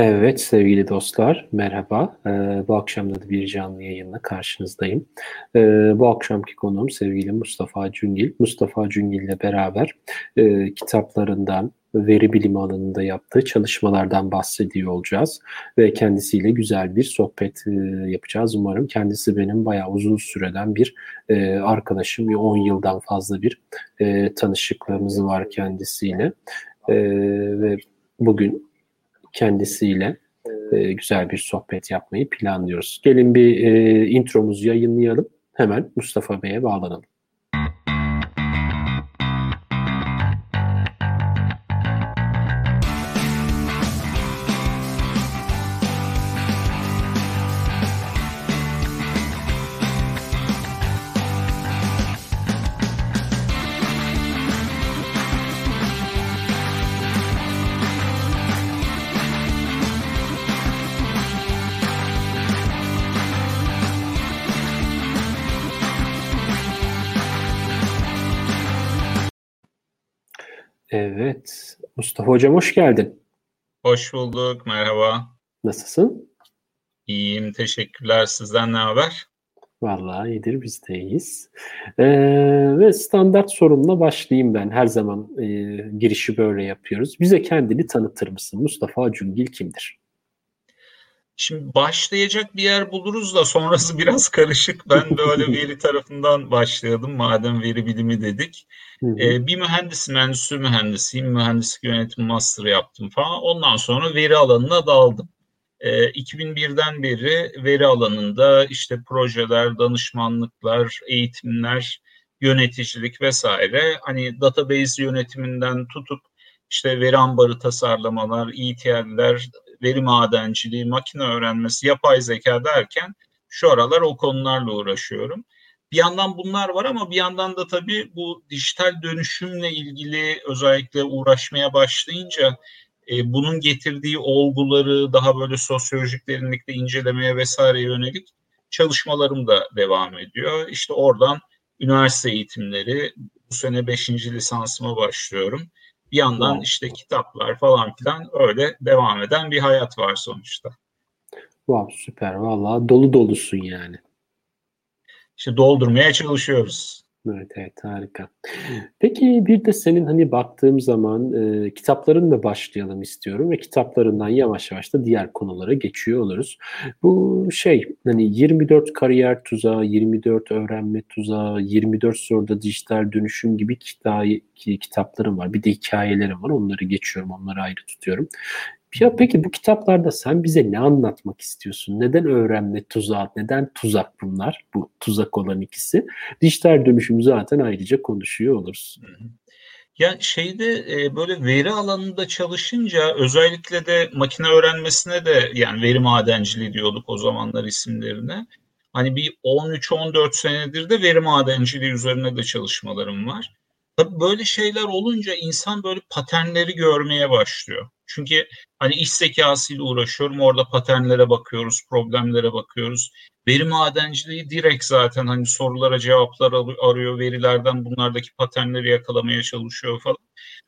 Evet sevgili dostlar merhaba. Ee, bu akşam da bir canlı yayınla karşınızdayım. Ee, bu akşamki konuğum sevgili Mustafa Cüngil. Mustafa Cüngil ile beraber e, kitaplarından, veri bilimi alanında yaptığı çalışmalardan bahsediyor olacağız. Ve kendisiyle güzel bir sohbet e, yapacağız. Umarım kendisi benim bayağı uzun süreden bir e, arkadaşım. 10 yıldan fazla bir e, tanışıklığımız var kendisiyle. E, ve bugün kendisiyle e, güzel bir sohbet yapmayı planlıyoruz. Gelin bir e, intromuzu yayınlayalım. Hemen Mustafa Bey'e bağlanalım. Evet. Mustafa Hocam hoş geldin. Hoş bulduk. Merhaba. Nasılsın? İyiyim. Teşekkürler. Sizden ne haber? Vallahi iyidir. Biz de iyiyiz. Ee, ve standart sorumla başlayayım ben. Her zaman e, girişi böyle yapıyoruz. Bize kendini tanıtır mısın? Mustafa Cüngil kimdir? Şimdi başlayacak bir yer buluruz da sonrası biraz karışık. Ben böyle veri tarafından başladım madem veri bilimi dedik. Ee, bir mühendisim, endüstri mühendisiyim. Mühendislik yönetim master yaptım falan. Ondan sonra veri alanına daldım. Ee, 2001'den beri veri alanında işte projeler, danışmanlıklar, eğitimler, yöneticilik vesaire hani database yönetiminden tutup işte veri ambarı tasarlamalar, ETL'ler, veri madenciliği, makine öğrenmesi, yapay zeka derken şu aralar o konularla uğraşıyorum. Bir yandan bunlar var ama bir yandan da tabii bu dijital dönüşümle ilgili özellikle uğraşmaya başlayınca e, bunun getirdiği olguları daha böyle sosyolojik derinlikte incelemeye vesaire yönelik çalışmalarım da devam ediyor. İşte oradan üniversite eğitimleri, bu sene 5. lisansıma başlıyorum. Bir yandan işte kitaplar falan filan öyle devam eden bir hayat var sonuçta. Wow süper valla dolu dolusun yani. İşte doldurmaya çalışıyoruz. Evet evet harika. Peki bir de senin hani baktığım zaman e, kitaplarınla başlayalım istiyorum ve kitaplarından yavaş yavaş da diğer konulara geçiyor oluruz. Bu şey hani 24 kariyer tuzağı, 24 öğrenme tuzağı, 24 soruda dijital dönüşüm gibi kitap, kitaplarım var. Bir de hikayelerim var. Onları geçiyorum, onları ayrı tutuyorum. Ya peki bu kitaplarda sen bize ne anlatmak istiyorsun? Neden öğrenme tuzağı, neden tuzak bunlar? Bu tuzak olan ikisi. Dijital dönüşüm zaten ayrıca konuşuyor oluruz. Ya şeyde e, böyle veri alanında çalışınca özellikle de makine öğrenmesine de yani veri madenciliği diyorduk o zamanlar isimlerine. Hani bir 13-14 senedir de veri madenciliği üzerine de çalışmalarım var. Tabii böyle şeyler olunca insan böyle paternleri görmeye başlıyor. Çünkü hani iş zekasıyla uğraşıyorum. Orada paternlere bakıyoruz, problemlere bakıyoruz. Veri madenciliği direkt zaten hani sorulara cevaplar arıyor. Verilerden bunlardaki paternleri yakalamaya çalışıyor falan.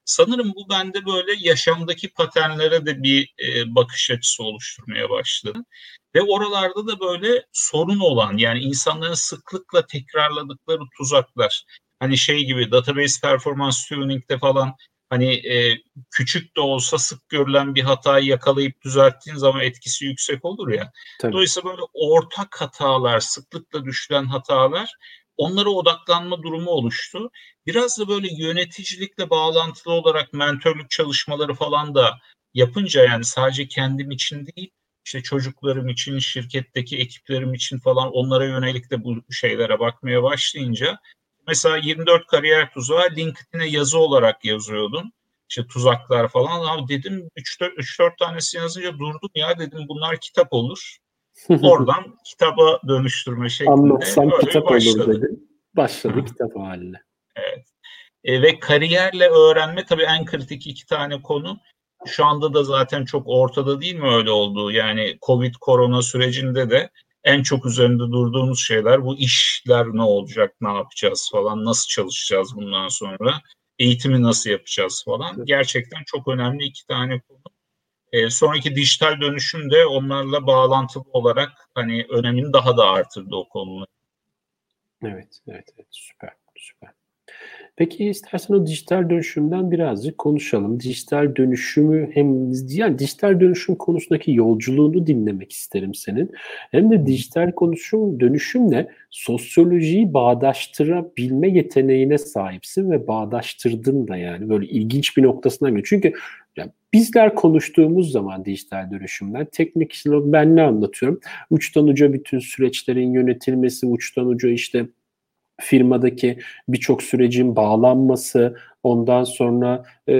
Sanırım bu bende böyle yaşamdaki paternlere de bir e, bakış açısı oluşturmaya başladı. Ve oralarda da böyle sorun olan yani insanların sıklıkla tekrarladıkları tuzaklar. Hani şey gibi database performance tuning'de falan hani e, küçük de olsa sık görülen bir hatayı yakalayıp düzelttiğin zaman etkisi yüksek olur ya. Tabii. Dolayısıyla böyle ortak hatalar, sıklıkla düşülen hatalar onlara odaklanma durumu oluştu. Biraz da böyle yöneticilikle bağlantılı olarak mentörlük çalışmaları falan da yapınca yani sadece kendim için değil işte çocuklarım için, şirketteki ekiplerim için falan onlara yönelik de bu şeylere bakmaya başlayınca mesela 24 kariyer tuzağı LinkedIn'e yazı olarak yazıyordum. İşte tuzaklar falan. Abi dedim 3-4 tanesi yazınca durdum ya dedim bunlar kitap olur. Oradan kitaba dönüştürme şeklinde. Anlatsam kitap başladı. olur dedin. Başladı kitap haline. Evet. E, ve kariyerle öğrenme tabii en kritik iki tane konu. Şu anda da zaten çok ortada değil mi öyle olduğu? Yani Covid korona sürecinde de en çok üzerinde durduğumuz şeyler bu işler ne olacak, ne yapacağız falan, nasıl çalışacağız bundan sonra, eğitimi nasıl yapacağız falan. Gerçekten çok önemli iki tane konu. E, sonraki dijital dönüşüm de onlarla bağlantılı olarak hani önemini daha da artırdı o konuda. Evet, evet, evet. Süper, süper. Peki istersen o dijital dönüşümden birazcık konuşalım. Dijital dönüşümü hem yani dijital dönüşüm konusundaki yolculuğunu dinlemek isterim senin. Hem de dijital konuşum dönüşümle sosyolojiyi bağdaştırabilme yeteneğine sahipsin ve bağdaştırdın da yani böyle ilginç bir noktasına göre. Çünkü bizler konuştuğumuz zaman dijital dönüşümden teknik ben ne anlatıyorum? Uçtan uca bütün süreçlerin yönetilmesi, uçtan uca işte firmadaki birçok sürecin bağlanması, ondan sonra e,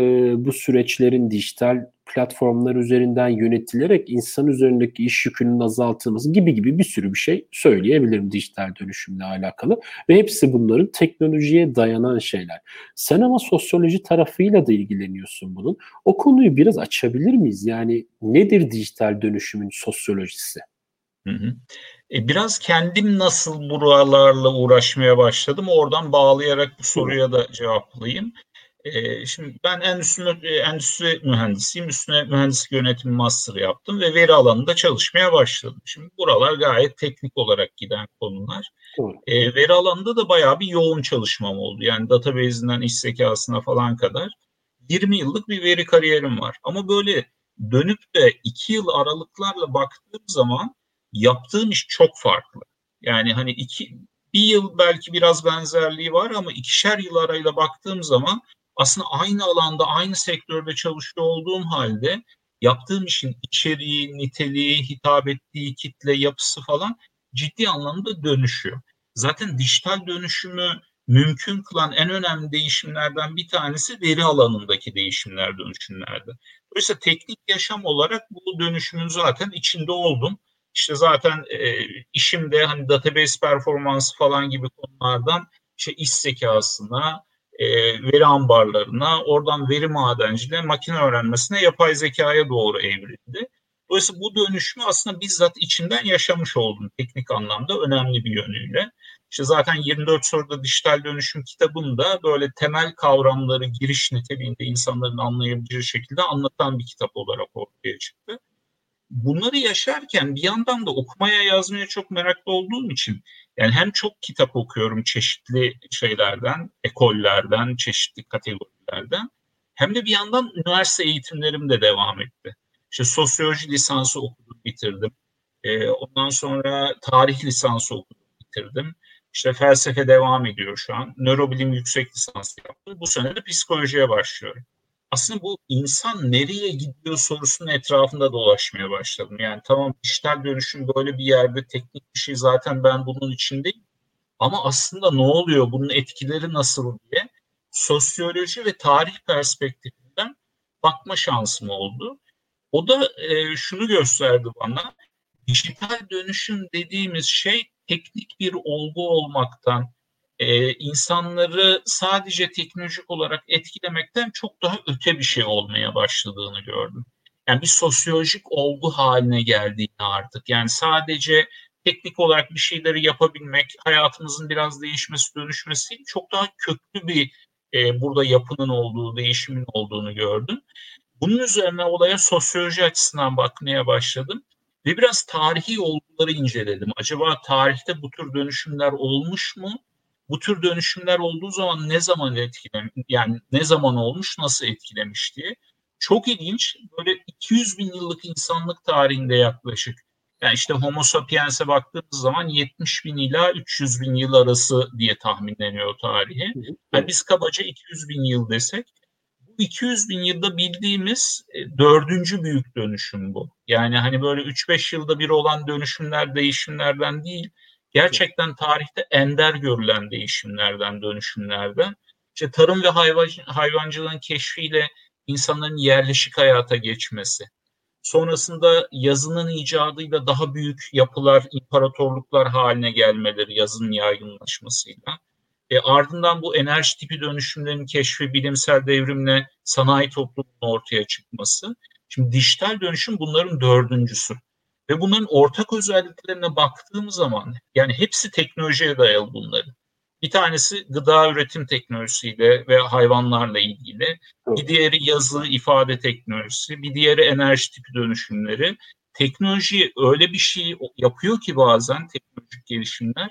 bu süreçlerin dijital platformlar üzerinden yönetilerek insan üzerindeki iş yükünün azaltılması gibi gibi bir sürü bir şey söyleyebilirim dijital dönüşümle alakalı. Ve hepsi bunların teknolojiye dayanan şeyler. Sen ama sosyoloji tarafıyla da ilgileniyorsun bunun. O konuyu biraz açabilir miyiz? Yani nedir dijital dönüşümün sosyolojisi? Hı hı. E, biraz kendim nasıl buralarla uğraşmaya başladım. Oradan bağlayarak bu soruya da cevaplayayım. E, şimdi ben endüstri, e, endüstri mühendisiyim. Üstüne mühendislik yönetimi master yaptım ve veri alanında çalışmaya başladım. Şimdi buralar gayet teknik olarak giden konular. E, veri alanında da bayağı bir yoğun çalışmam oldu. Yani database'inden iş zekasına falan kadar 20 yıllık bir veri kariyerim var. Ama böyle dönüp de 2 yıl aralıklarla baktığım zaman yaptığım iş çok farklı. Yani hani iki, bir yıl belki biraz benzerliği var ama ikişer yıl arayla baktığım zaman aslında aynı alanda, aynı sektörde çalışıyor olduğum halde yaptığım işin içeriği, niteliği, hitap ettiği kitle, yapısı falan ciddi anlamda dönüşüyor. Zaten dijital dönüşümü mümkün kılan en önemli değişimlerden bir tanesi veri alanındaki değişimler, dönüşümlerde. Dolayısıyla teknik yaşam olarak bu dönüşümün zaten içinde oldum. İşte zaten e, işimde hani database performansı falan gibi konulardan işte iş zekasına, e, veri ambarlarına, oradan veri madenciliğine, makine öğrenmesine, yapay zekaya doğru evrildi. Dolayısıyla bu dönüşümü aslında bizzat içinden yaşamış oldum teknik anlamda önemli bir yönüyle. İşte zaten 24 soruda dijital dönüşüm kitabında böyle temel kavramları giriş niteliğinde insanların anlayabileceği şekilde anlatan bir kitap olarak ortaya çıktı bunları yaşarken bir yandan da okumaya yazmaya çok meraklı olduğum için yani hem çok kitap okuyorum çeşitli şeylerden, ekollerden, çeşitli kategorilerden hem de bir yandan üniversite eğitimlerim de devam etti. İşte sosyoloji lisansı okudum, bitirdim. Ee, ondan sonra tarih lisansı okudum, bitirdim. İşte felsefe devam ediyor şu an. Nörobilim yüksek lisans yaptım. Bu sene de psikolojiye başlıyorum aslında bu insan nereye gidiyor sorusunun etrafında dolaşmaya başladım. Yani tamam dijital dönüşüm böyle bir yerde teknik bir şey zaten ben bunun içindeyim. Ama aslında ne oluyor, bunun etkileri nasıl diye sosyoloji ve tarih perspektifinden bakma şansım oldu. O da e, şunu gösterdi bana. Dijital dönüşüm dediğimiz şey teknik bir olgu olmaktan, e, insanları sadece teknolojik olarak etkilemekten çok daha öte bir şey olmaya başladığını gördüm. Yani bir sosyolojik olgu haline geldiğini artık. Yani sadece teknik olarak bir şeyleri yapabilmek, hayatımızın biraz değişmesi, dönüşmesi çok daha köklü bir e, burada yapının olduğu, değişimin olduğunu gördüm. Bunun üzerine olaya sosyoloji açısından bakmaya başladım ve biraz tarihi olguları inceledim. Acaba tarihte bu tür dönüşümler olmuş mu? Bu tür dönüşümler olduğu zaman ne zaman etkilemiş, yani ne zaman olmuş, nasıl etkilemiş diye. Çok ilginç, böyle 200 bin yıllık insanlık tarihinde yaklaşık, yani işte Homo sapiens'e baktığımız zaman 70 bin ila 300 bin yıl arası diye tahminleniyor tarihi. Yani biz kabaca 200 bin yıl desek, bu 200 bin yılda bildiğimiz e, dördüncü büyük dönüşüm bu. Yani hani böyle 3-5 yılda bir olan dönüşümler değişimlerden değil, gerçekten tarihte ender görülen değişimlerden, dönüşümlerden. İşte tarım ve hayvan, hayvancılığın keşfiyle insanların yerleşik hayata geçmesi. Sonrasında yazının icadıyla daha büyük yapılar, imparatorluklar haline gelmeleri yazının yaygınlaşmasıyla. E, ardından bu enerji tipi dönüşümlerin keşfi, bilimsel devrimle sanayi toplumunun ortaya çıkması. Şimdi dijital dönüşüm bunların dördüncüsü. Ve bunların ortak özelliklerine baktığım zaman yani hepsi teknolojiye dayalı bunların. Bir tanesi gıda üretim teknolojisiyle ve hayvanlarla ilgili. Bir diğeri yazı ifade teknolojisi. Bir diğeri enerji tipi dönüşümleri. Teknoloji öyle bir şey yapıyor ki bazen teknolojik gelişimler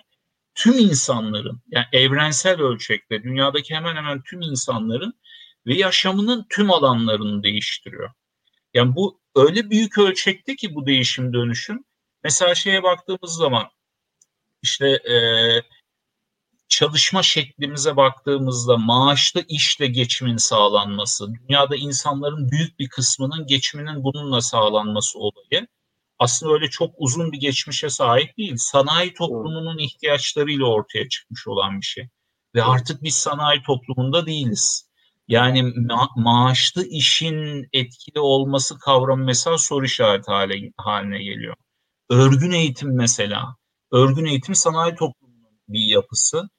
tüm insanların yani evrensel ölçekte dünyadaki hemen hemen tüm insanların ve yaşamının tüm alanlarını değiştiriyor. Yani bu öyle büyük ölçekte ki bu değişim dönüşüm. Mesela şeye baktığımız zaman işte e, çalışma şeklimize baktığımızda maaşlı işle geçimin sağlanması, dünyada insanların büyük bir kısmının geçiminin bununla sağlanması olayı aslında öyle çok uzun bir geçmişe sahip değil. Sanayi toplumunun ihtiyaçlarıyla ortaya çıkmış olan bir şey. Ve artık biz sanayi toplumunda değiliz. Yani ma- maaşlı işin etkili olması kavramı mesela soru işareti hale, haline geliyor. Örgün eğitim mesela. Örgün eğitim sanayi toplumunun bir yapısı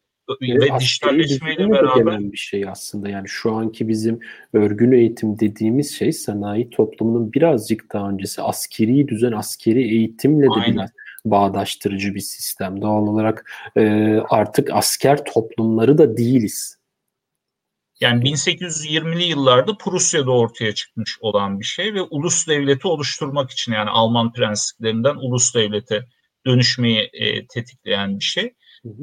ve dijitalleşmeyle beraber bir şey aslında. Yani şu anki bizim örgün eğitim dediğimiz şey sanayi toplumunun birazcık daha öncesi askeri düzen, askeri eğitimle de Aynen. biraz bağdaştırıcı bir sistem. Doğal olarak e, artık asker toplumları da değiliz. Yani 1820'li yıllarda Prusya'da ortaya çıkmış olan bir şey ve ulus devleti oluşturmak için yani Alman prensiplerinden ulus devlete dönüşmeyi e, tetikleyen bir şey.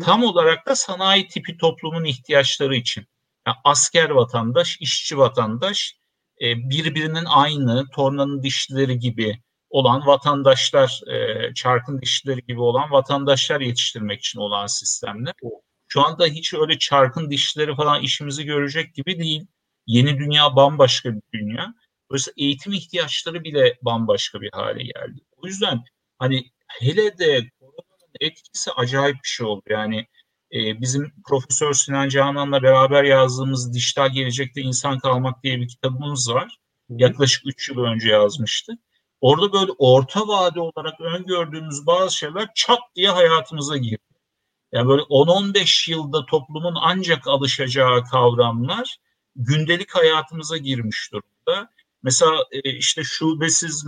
Tam olarak da sanayi tipi toplumun ihtiyaçları için. Yani asker vatandaş, işçi vatandaş e, birbirinin aynı, tornanın dişleri gibi olan vatandaşlar, e, çarkın dişleri gibi olan vatandaşlar yetiştirmek için olan sistemler. Şu anda hiç öyle çarkın dişleri falan işimizi görecek gibi değil. Yeni dünya bambaşka bir dünya. Dolayısıyla eğitim ihtiyaçları bile bambaşka bir hale geldi. O yüzden hani hele de etkisi acayip bir şey oldu. Yani e, bizim Profesör Sinan Canan'la beraber yazdığımız Dijital Gelecekte İnsan Kalmak diye bir kitabımız var. Yaklaşık 3 yıl önce yazmıştı. Orada böyle orta vade olarak öngördüğümüz bazı şeyler çat diye hayatımıza girdi. Yani böyle 10-15 yılda toplumun ancak alışacağı kavramlar gündelik hayatımıza girmiş durumda. Mesela e, işte şubesiz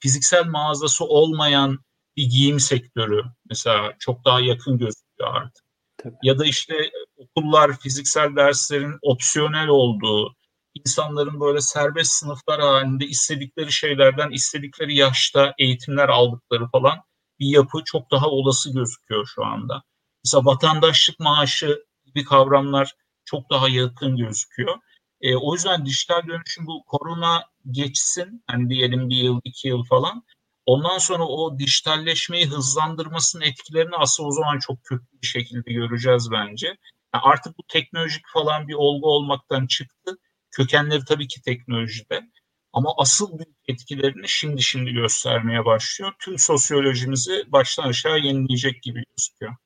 fiziksel mağazası olmayan bir giyim sektörü mesela çok daha yakın gözüküyor artık. Tabii. Ya da işte okullar fiziksel derslerin opsiyonel olduğu, insanların böyle serbest sınıflar halinde istedikleri şeylerden istedikleri yaşta eğitimler aldıkları falan bir yapı çok daha olası gözüküyor şu anda. Mesela vatandaşlık maaşı gibi kavramlar çok daha yakın gözüküyor. E, o yüzden dijital dönüşüm bu korona geçsin, hani diyelim bir yıl, iki yıl falan. Ondan sonra o dijitalleşmeyi hızlandırmasının etkilerini aslında o zaman çok kötü bir şekilde göreceğiz bence. Yani artık bu teknolojik falan bir olgu olmaktan çıktı. Kökenleri tabii ki teknolojide. Ama asıl büyük etkilerini şimdi şimdi göstermeye başlıyor. Tüm sosyolojimizi baştan aşağı yenileyecek gibi gözüküyor.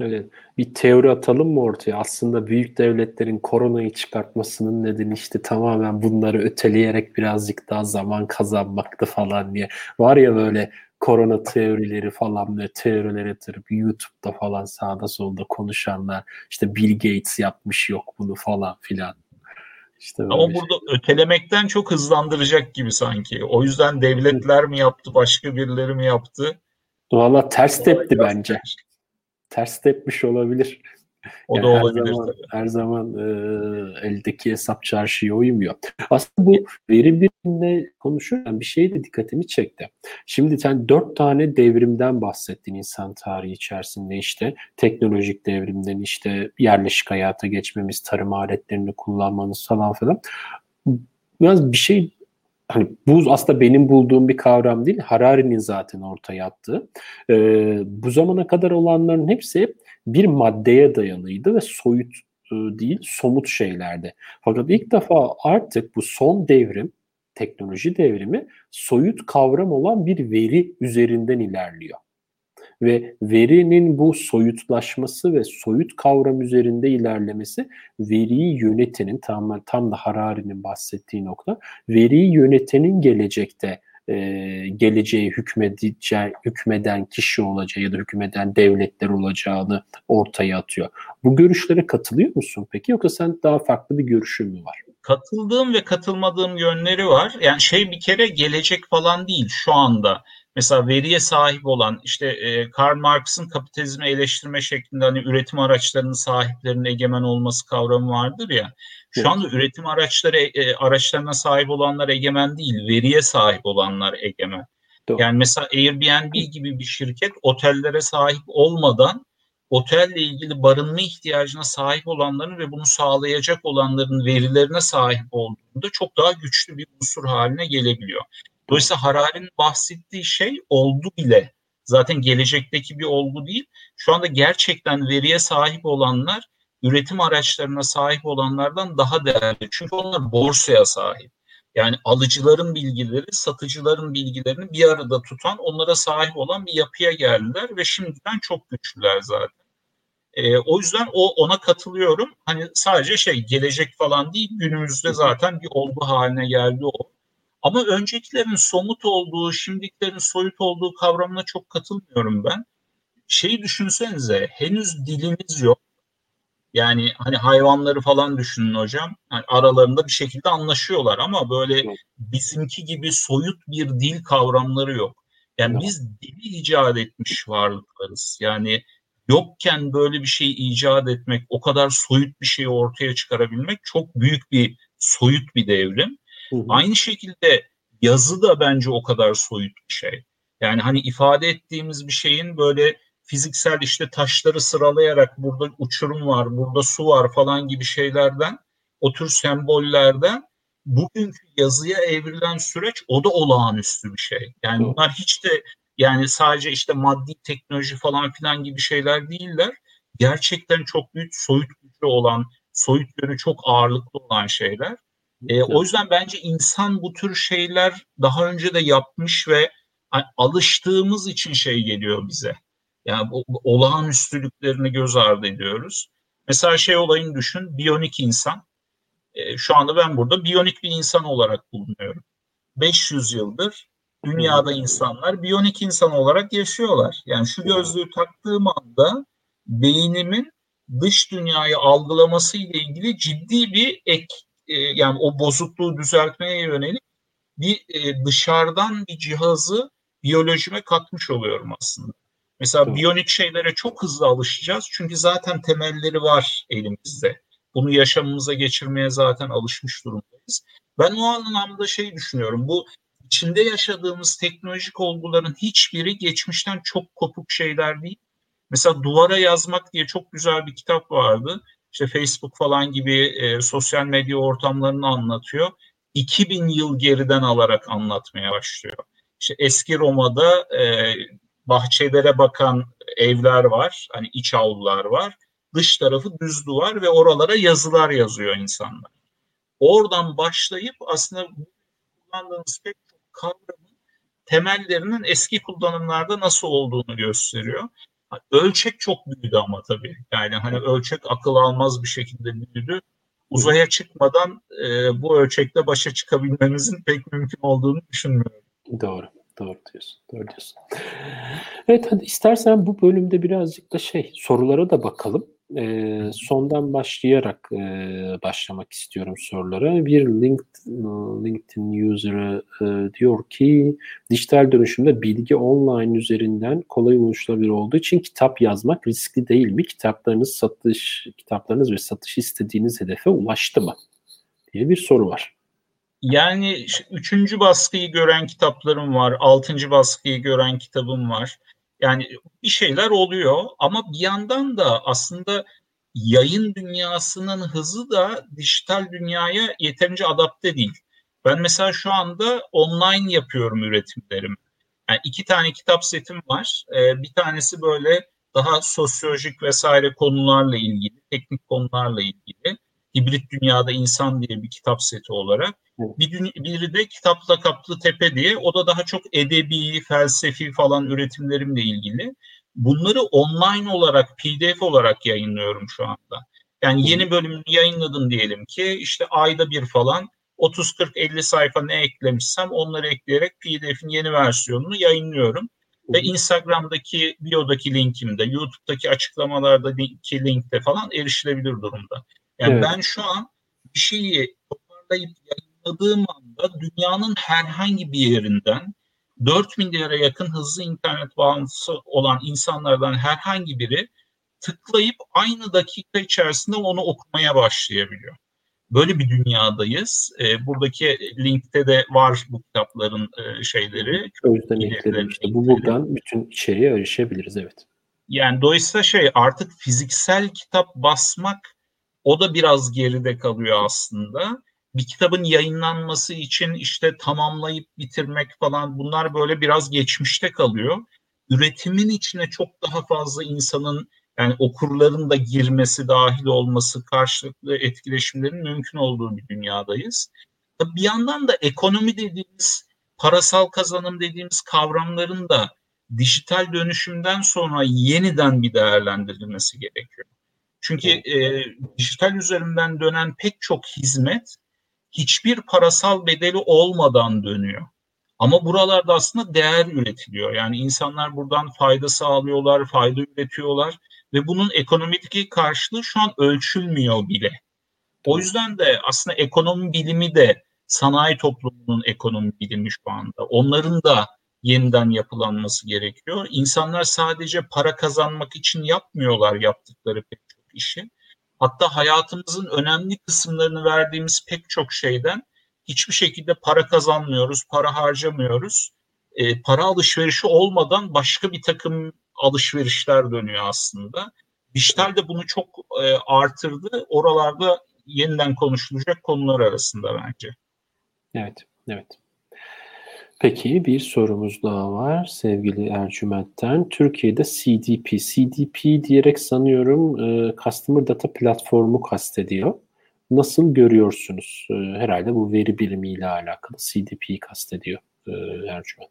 Evet. Bir teori atalım mı ortaya? Aslında büyük devletlerin koronayı çıkartmasının nedeni işte tamamen bunları öteleyerek birazcık daha zaman kazanmaktı falan diye. Var ya böyle korona teorileri falan ve teoriler yatırıp YouTube'da falan sağda solda konuşanlar işte Bill Gates yapmış yok bunu falan filan. İşte Ama burada şey. ötelemekten çok hızlandıracak gibi sanki. O yüzden devletler mi yaptı, başka birileri mi yaptı? Valla ters tepti bence ters tepmiş olabilir. O yani da olabilir. Her zaman, her zaman e, eldeki hesap çarşıya uymuyor. Aslında bu veri biriminde konuşurken bir şey de dikkatimi çekti. Şimdi sen dört tane devrimden bahsettin insan tarihi içerisinde işte teknolojik devrimden işte yerleşik hayata geçmemiz, tarım aletlerini kullanmanız falan filan. Biraz bir şey hani buz aslında benim bulduğum bir kavram değil. Harari'nin zaten ortaya attığı. Ee, bu zamana kadar olanların hepsi bir maddeye dayanıydı ve soyut e, değil, somut şeylerdi. Fakat ilk defa artık bu son devrim, teknoloji devrimi soyut kavram olan bir veri üzerinden ilerliyor ve verinin bu soyutlaşması ve soyut kavram üzerinde ilerlemesi veriyi yönetenin tam, tam da Harari'nin bahsettiği nokta veriyi yönetenin gelecekte e, geleceği hükmedeceği, hükmeden kişi olacağı ya da hükmeden devletler olacağını ortaya atıyor. Bu görüşlere katılıyor musun peki yoksa sen daha farklı bir görüşün mü var? Katıldığım ve katılmadığım yönleri var. Yani şey bir kere gelecek falan değil şu anda mesela veriye sahip olan işte e, Karl Marx'ın kapitalizmi eleştirme şeklinde hani üretim araçlarının sahiplerinin egemen olması kavramı vardır ya. Şu evet. anda üretim araçları e, araçlarına sahip olanlar egemen değil, veriye sahip olanlar egemen. Doğru. Yani mesela Airbnb gibi bir şirket otellere sahip olmadan otelle ilgili barınma ihtiyacına sahip olanların ve bunu sağlayacak olanların verilerine sahip olduğunda çok daha güçlü bir unsur haline gelebiliyor. Dolayısıyla Harari'nin bahsettiği şey oldu bile. Zaten gelecekteki bir olgu değil. Şu anda gerçekten veriye sahip olanlar üretim araçlarına sahip olanlardan daha değerli. Çünkü onlar borsaya sahip. Yani alıcıların bilgileri, satıcıların bilgilerini bir arada tutan, onlara sahip olan bir yapıya geldiler ve şimdiden çok güçlüler zaten. E, o yüzden o ona katılıyorum. Hani sadece şey gelecek falan değil, günümüzde zaten bir olgu haline geldi o. Ama öncekilerin somut olduğu, şimdikilerin soyut olduğu kavramına çok katılmıyorum ben. Şeyi düşünsenize, henüz diliniz yok yani hani hayvanları falan düşünün hocam. Yani aralarında bir şekilde anlaşıyorlar ama böyle bizimki gibi soyut bir dil kavramları yok. Yani biz dili icat etmiş varlıklarız. Yani yokken böyle bir şey icat etmek, o kadar soyut bir şeyi ortaya çıkarabilmek çok büyük bir soyut bir devrim. Hı hı. Aynı şekilde yazı da bence o kadar soyut bir şey. Yani hani ifade ettiğimiz bir şeyin böyle fiziksel işte taşları sıralayarak burada uçurum var, burada su var falan gibi şeylerden, o tür sembollerden bugünkü yazıya evrilen süreç o da olağanüstü bir şey. Yani bunlar hiç de yani sadece işte maddi teknoloji falan filan gibi şeyler değiller. Gerçekten çok büyük soyut gücü olan, soyut yönü çok ağırlıklı olan şeyler. E, o yüzden bence insan bu tür şeyler daha önce de yapmış ve alıştığımız için şey geliyor bize. Yani bu, bu olağanüstülüklerini göz ardı ediyoruz. Mesela şey olayını düşün, biyonik insan. E, şu anda ben burada biyonik bir insan olarak bulunuyorum. 500 yıldır dünyada insanlar biyonik insan olarak yaşıyorlar. Yani şu gözlüğü taktığım anda beynimin dış dünyayı algılaması ile ilgili ciddi bir ek e, yani o bozukluğu düzeltmeye yönelik bir e, dışarıdan bir cihazı biyolojime katmış oluyorum aslında. Mesela Doğru. biyonik şeylere çok hızlı alışacağız. Çünkü zaten temelleri var elimizde. Bunu yaşamımıza geçirmeye zaten alışmış durumdayız. Ben o anlamda şey düşünüyorum. Bu içinde yaşadığımız teknolojik olguların hiçbiri geçmişten çok kopuk şeyler değil. Mesela duvara yazmak diye çok güzel bir kitap vardı. İşte Facebook falan gibi e, sosyal medya ortamlarını anlatıyor. 2000 yıl geriden alarak anlatmaya başlıyor. İşte eski Roma'da e, bahçelere bakan evler var. Hani iç avlular var. Dış tarafı düz duvar ve oralara yazılar yazıyor insanlar. Oradan başlayıp aslında kullandığınız pek çok kavramın temellerinin eski kullanımlarda nasıl olduğunu gösteriyor. Ölçek çok büyüdü ama tabii. Yani hani ölçek akıl almaz bir şekilde büyüdü. Uzaya çıkmadan e, bu ölçekle başa çıkabilmemizin pek mümkün olduğunu düşünmüyorum. Doğru. Doğru diyorsun. Doğru diyorsun. Evet hadi istersen bu bölümde birazcık da şey sorulara da bakalım. Ee, sondan başlayarak e, başlamak istiyorum sorulara. Bir LinkedIn, LinkedIn user'ı e, diyor ki dijital dönüşümde bilgi online üzerinden kolay ulaşılabilir olduğu için kitap yazmak riskli değil mi? Kitaplarınız satış, kitaplarınız ve satış istediğiniz hedefe ulaştı mı? diye bir soru var. Yani üçüncü baskıyı gören kitaplarım var, altıncı baskıyı gören kitabım var. Yani bir şeyler oluyor ama bir yandan da aslında yayın dünyasının hızı da dijital dünyaya yeterince adapte değil. Ben mesela şu anda online yapıyorum üretimlerimi. Yani iki tane kitap setim var. Ee, bir tanesi böyle daha sosyolojik vesaire konularla ilgili, teknik konularla ilgili. Hibrit Dünyada İnsan diye bir kitap seti olarak. Bir, biri de Kitapla Kaplı Tepe diye. O da daha çok edebi, felsefi falan üretimlerimle ilgili. Bunları online olarak, pdf olarak yayınlıyorum şu anda. Yani yeni bölümünü yayınladım diyelim ki işte ayda bir falan 30-40-50 sayfa ne eklemişsem onları ekleyerek pdf'in yeni versiyonunu yayınlıyorum. Ve Instagram'daki biodaki linkimde, YouTube'daki açıklamalardaki linkte falan erişilebilir durumda. Yani evet. ben şu an bir şeyi toparlayıp yayınladığım anda dünyanın herhangi bir yerinden 4 milyara yakın hızlı internet bağlantısı olan insanlardan herhangi biri tıklayıp aynı dakika içerisinde onu okumaya başlayabiliyor. Böyle bir dünyadayız. E, buradaki linkte de var bu kitapların e, şeyleri. Özden işte. Bu buradan bütün içeriğe erişebiliriz evet. Yani dolayısıyla şey artık fiziksel kitap basmak o da biraz geride kalıyor aslında. Bir kitabın yayınlanması için işte tamamlayıp bitirmek falan bunlar böyle biraz geçmişte kalıyor. Üretimin içine çok daha fazla insanın yani okurların da girmesi, dahil olması, karşılıklı etkileşimlerin mümkün olduğu bir dünyadayız. Bir yandan da ekonomi dediğimiz, parasal kazanım dediğimiz kavramların da dijital dönüşümden sonra yeniden bir değerlendirilmesi gerekiyor. Çünkü e, dijital üzerinden dönen pek çok hizmet hiçbir parasal bedeli olmadan dönüyor. Ama buralarda aslında değer üretiliyor. Yani insanlar buradan fayda sağlıyorlar, fayda üretiyorlar ve bunun ekonomideki karşılığı şu an ölçülmüyor bile. O yüzden de aslında ekonomi bilimi de sanayi toplumunun ekonomi bilimi şu anda. Onların da yeniden yapılanması gerekiyor. İnsanlar sadece para kazanmak için yapmıyorlar yaptıkları pek işi. Hatta hayatımızın önemli kısımlarını verdiğimiz pek çok şeyden hiçbir şekilde para kazanmıyoruz, para harcamıyoruz. E, para alışverişi olmadan başka bir takım alışverişler dönüyor aslında. Dijital de bunu çok e, artırdı. Oralarda yeniden konuşulacak konular arasında bence. Evet, evet. Peki bir sorumuz daha var sevgili Ercüment'ten. Türkiye'de CDP, CDP diyerek sanıyorum e, Customer Data Platformu kastediyor. Nasıl görüyorsunuz? E, herhalde bu veri birimiyle alakalı CDP'yi kastediyor e, Ercüment.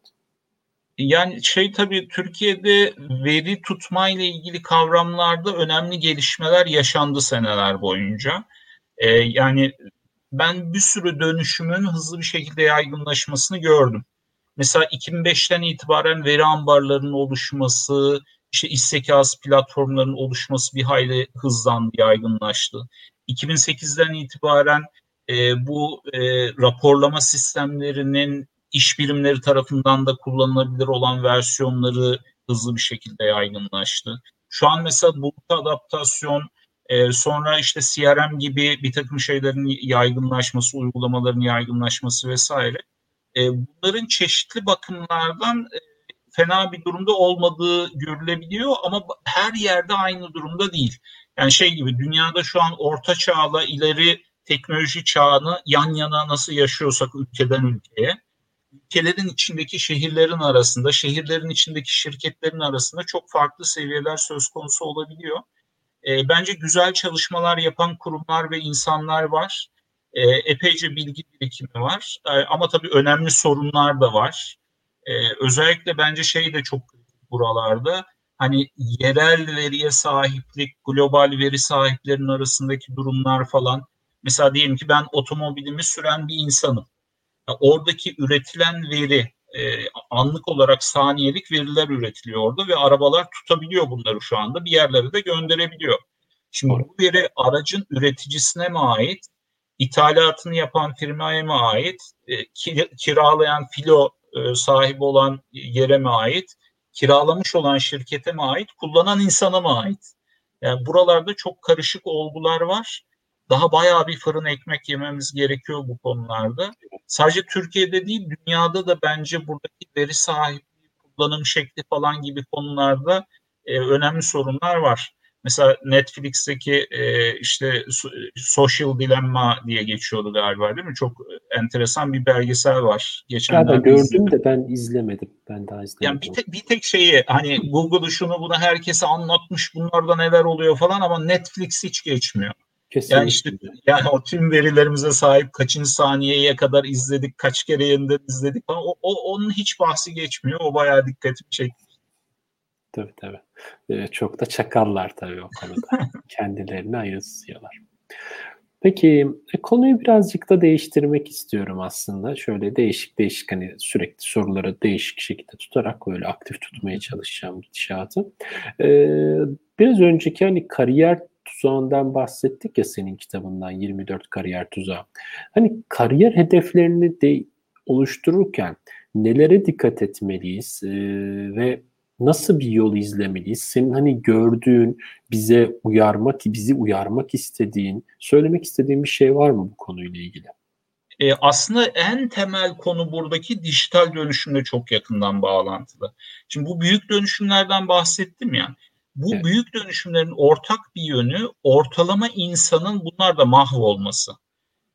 Yani şey tabii Türkiye'de veri tutma ile ilgili kavramlarda önemli gelişmeler yaşandı seneler boyunca. Ee, yani ben bir sürü dönüşümün hızlı bir şekilde yaygınlaşmasını gördüm. Mesela 2005'ten itibaren veri ambarlarının oluşması, işte iş zekası platformlarının oluşması bir hayli hızlandı, yaygınlaştı. 2008'den itibaren e, bu e, raporlama sistemlerinin iş birimleri tarafından da kullanılabilir olan versiyonları hızlı bir şekilde yaygınlaştı. Şu an mesela bulut adaptasyon, e, sonra işte CRM gibi bir takım şeylerin yaygınlaşması, uygulamaların yaygınlaşması vesaire. E, bunların çeşitli bakımlardan e, fena bir durumda olmadığı görülebiliyor ama her yerde aynı durumda değil. Yani şey gibi dünyada şu an orta çağla ileri teknoloji çağını yan yana nasıl yaşıyorsak ülkeden ülkeye ülkelerin içindeki şehirlerin arasında, şehirlerin içindeki şirketlerin arasında çok farklı seviyeler söz konusu olabiliyor. E, bence güzel çalışmalar yapan kurumlar ve insanlar var. E, epeyce bilgi birikimi var. E, ama tabii önemli sorunlar da var. E, özellikle bence şey de çok buralarda. Hani yerel veriye sahiplik, global veri sahiplerinin arasındaki durumlar falan. Mesela diyelim ki ben otomobilimi süren bir insanım oradaki üretilen veri e, anlık olarak saniyelik veriler üretiliyor orada ve arabalar tutabiliyor bunları şu anda bir yerlere de gönderebiliyor. Şimdi bu veri aracın üreticisine mi ait, ithalatını yapan firmaya mı ait, e, kiralayan filo e, sahibi olan yere mi ait, kiralamış olan şirkete mi ait, kullanan insana mı ait? Yani buralarda çok karışık olgular var daha bayağı bir fırın ekmek yememiz gerekiyor bu konularda. Sadece Türkiye'de değil dünyada da bence buradaki veri sahipliği, kullanım şekli falan gibi konularda e, önemli sorunlar var. Mesela Netflix'teki e, işte Social Dilemma diye geçiyordu galiba değil mi? Çok enteresan bir belgesel var. Geçenlerde gördüm izledim. de ben izlemedim. Ben daha izlemedim. Yani bir tek, bir tek şeyi hani Google şunu bunu herkese anlatmış bunlarda neler oluyor falan ama Netflix hiç geçmiyor. Kesinlikle. Yani işte yani o tüm verilerimize sahip kaçıncı saniyeye kadar izledik, kaç kere yeniden izledik falan. O, o, onun hiç bahsi geçmiyor. O bayağı dikkatimi çekti. Tabii tabii. Ee, çok da çakallar tabii o konuda. Kendilerini ayırıyorlar. Peki e, konuyu birazcık da değiştirmek istiyorum aslında. Şöyle değişik değişik hani sürekli soruları değişik şekilde tutarak böyle aktif tutmaya çalışacağım gidişatı. Ee, biraz önceki hani kariyer tuzağından bahsettik ya senin kitabından 24 kariyer tuzağı. Hani kariyer hedeflerini de oluştururken nelere dikkat etmeliyiz e, ve nasıl bir yol izlemeliyiz? Senin hani gördüğün, bize uyarmak, bizi uyarmak istediğin, söylemek istediğin bir şey var mı bu konuyla ilgili? E, aslında en temel konu buradaki dijital dönüşümle çok yakından bağlantılı. Şimdi bu büyük dönüşümlerden bahsettim ya. Bu evet. büyük dönüşümlerin ortak bir yönü ortalama insanın bunlarda mahvolması.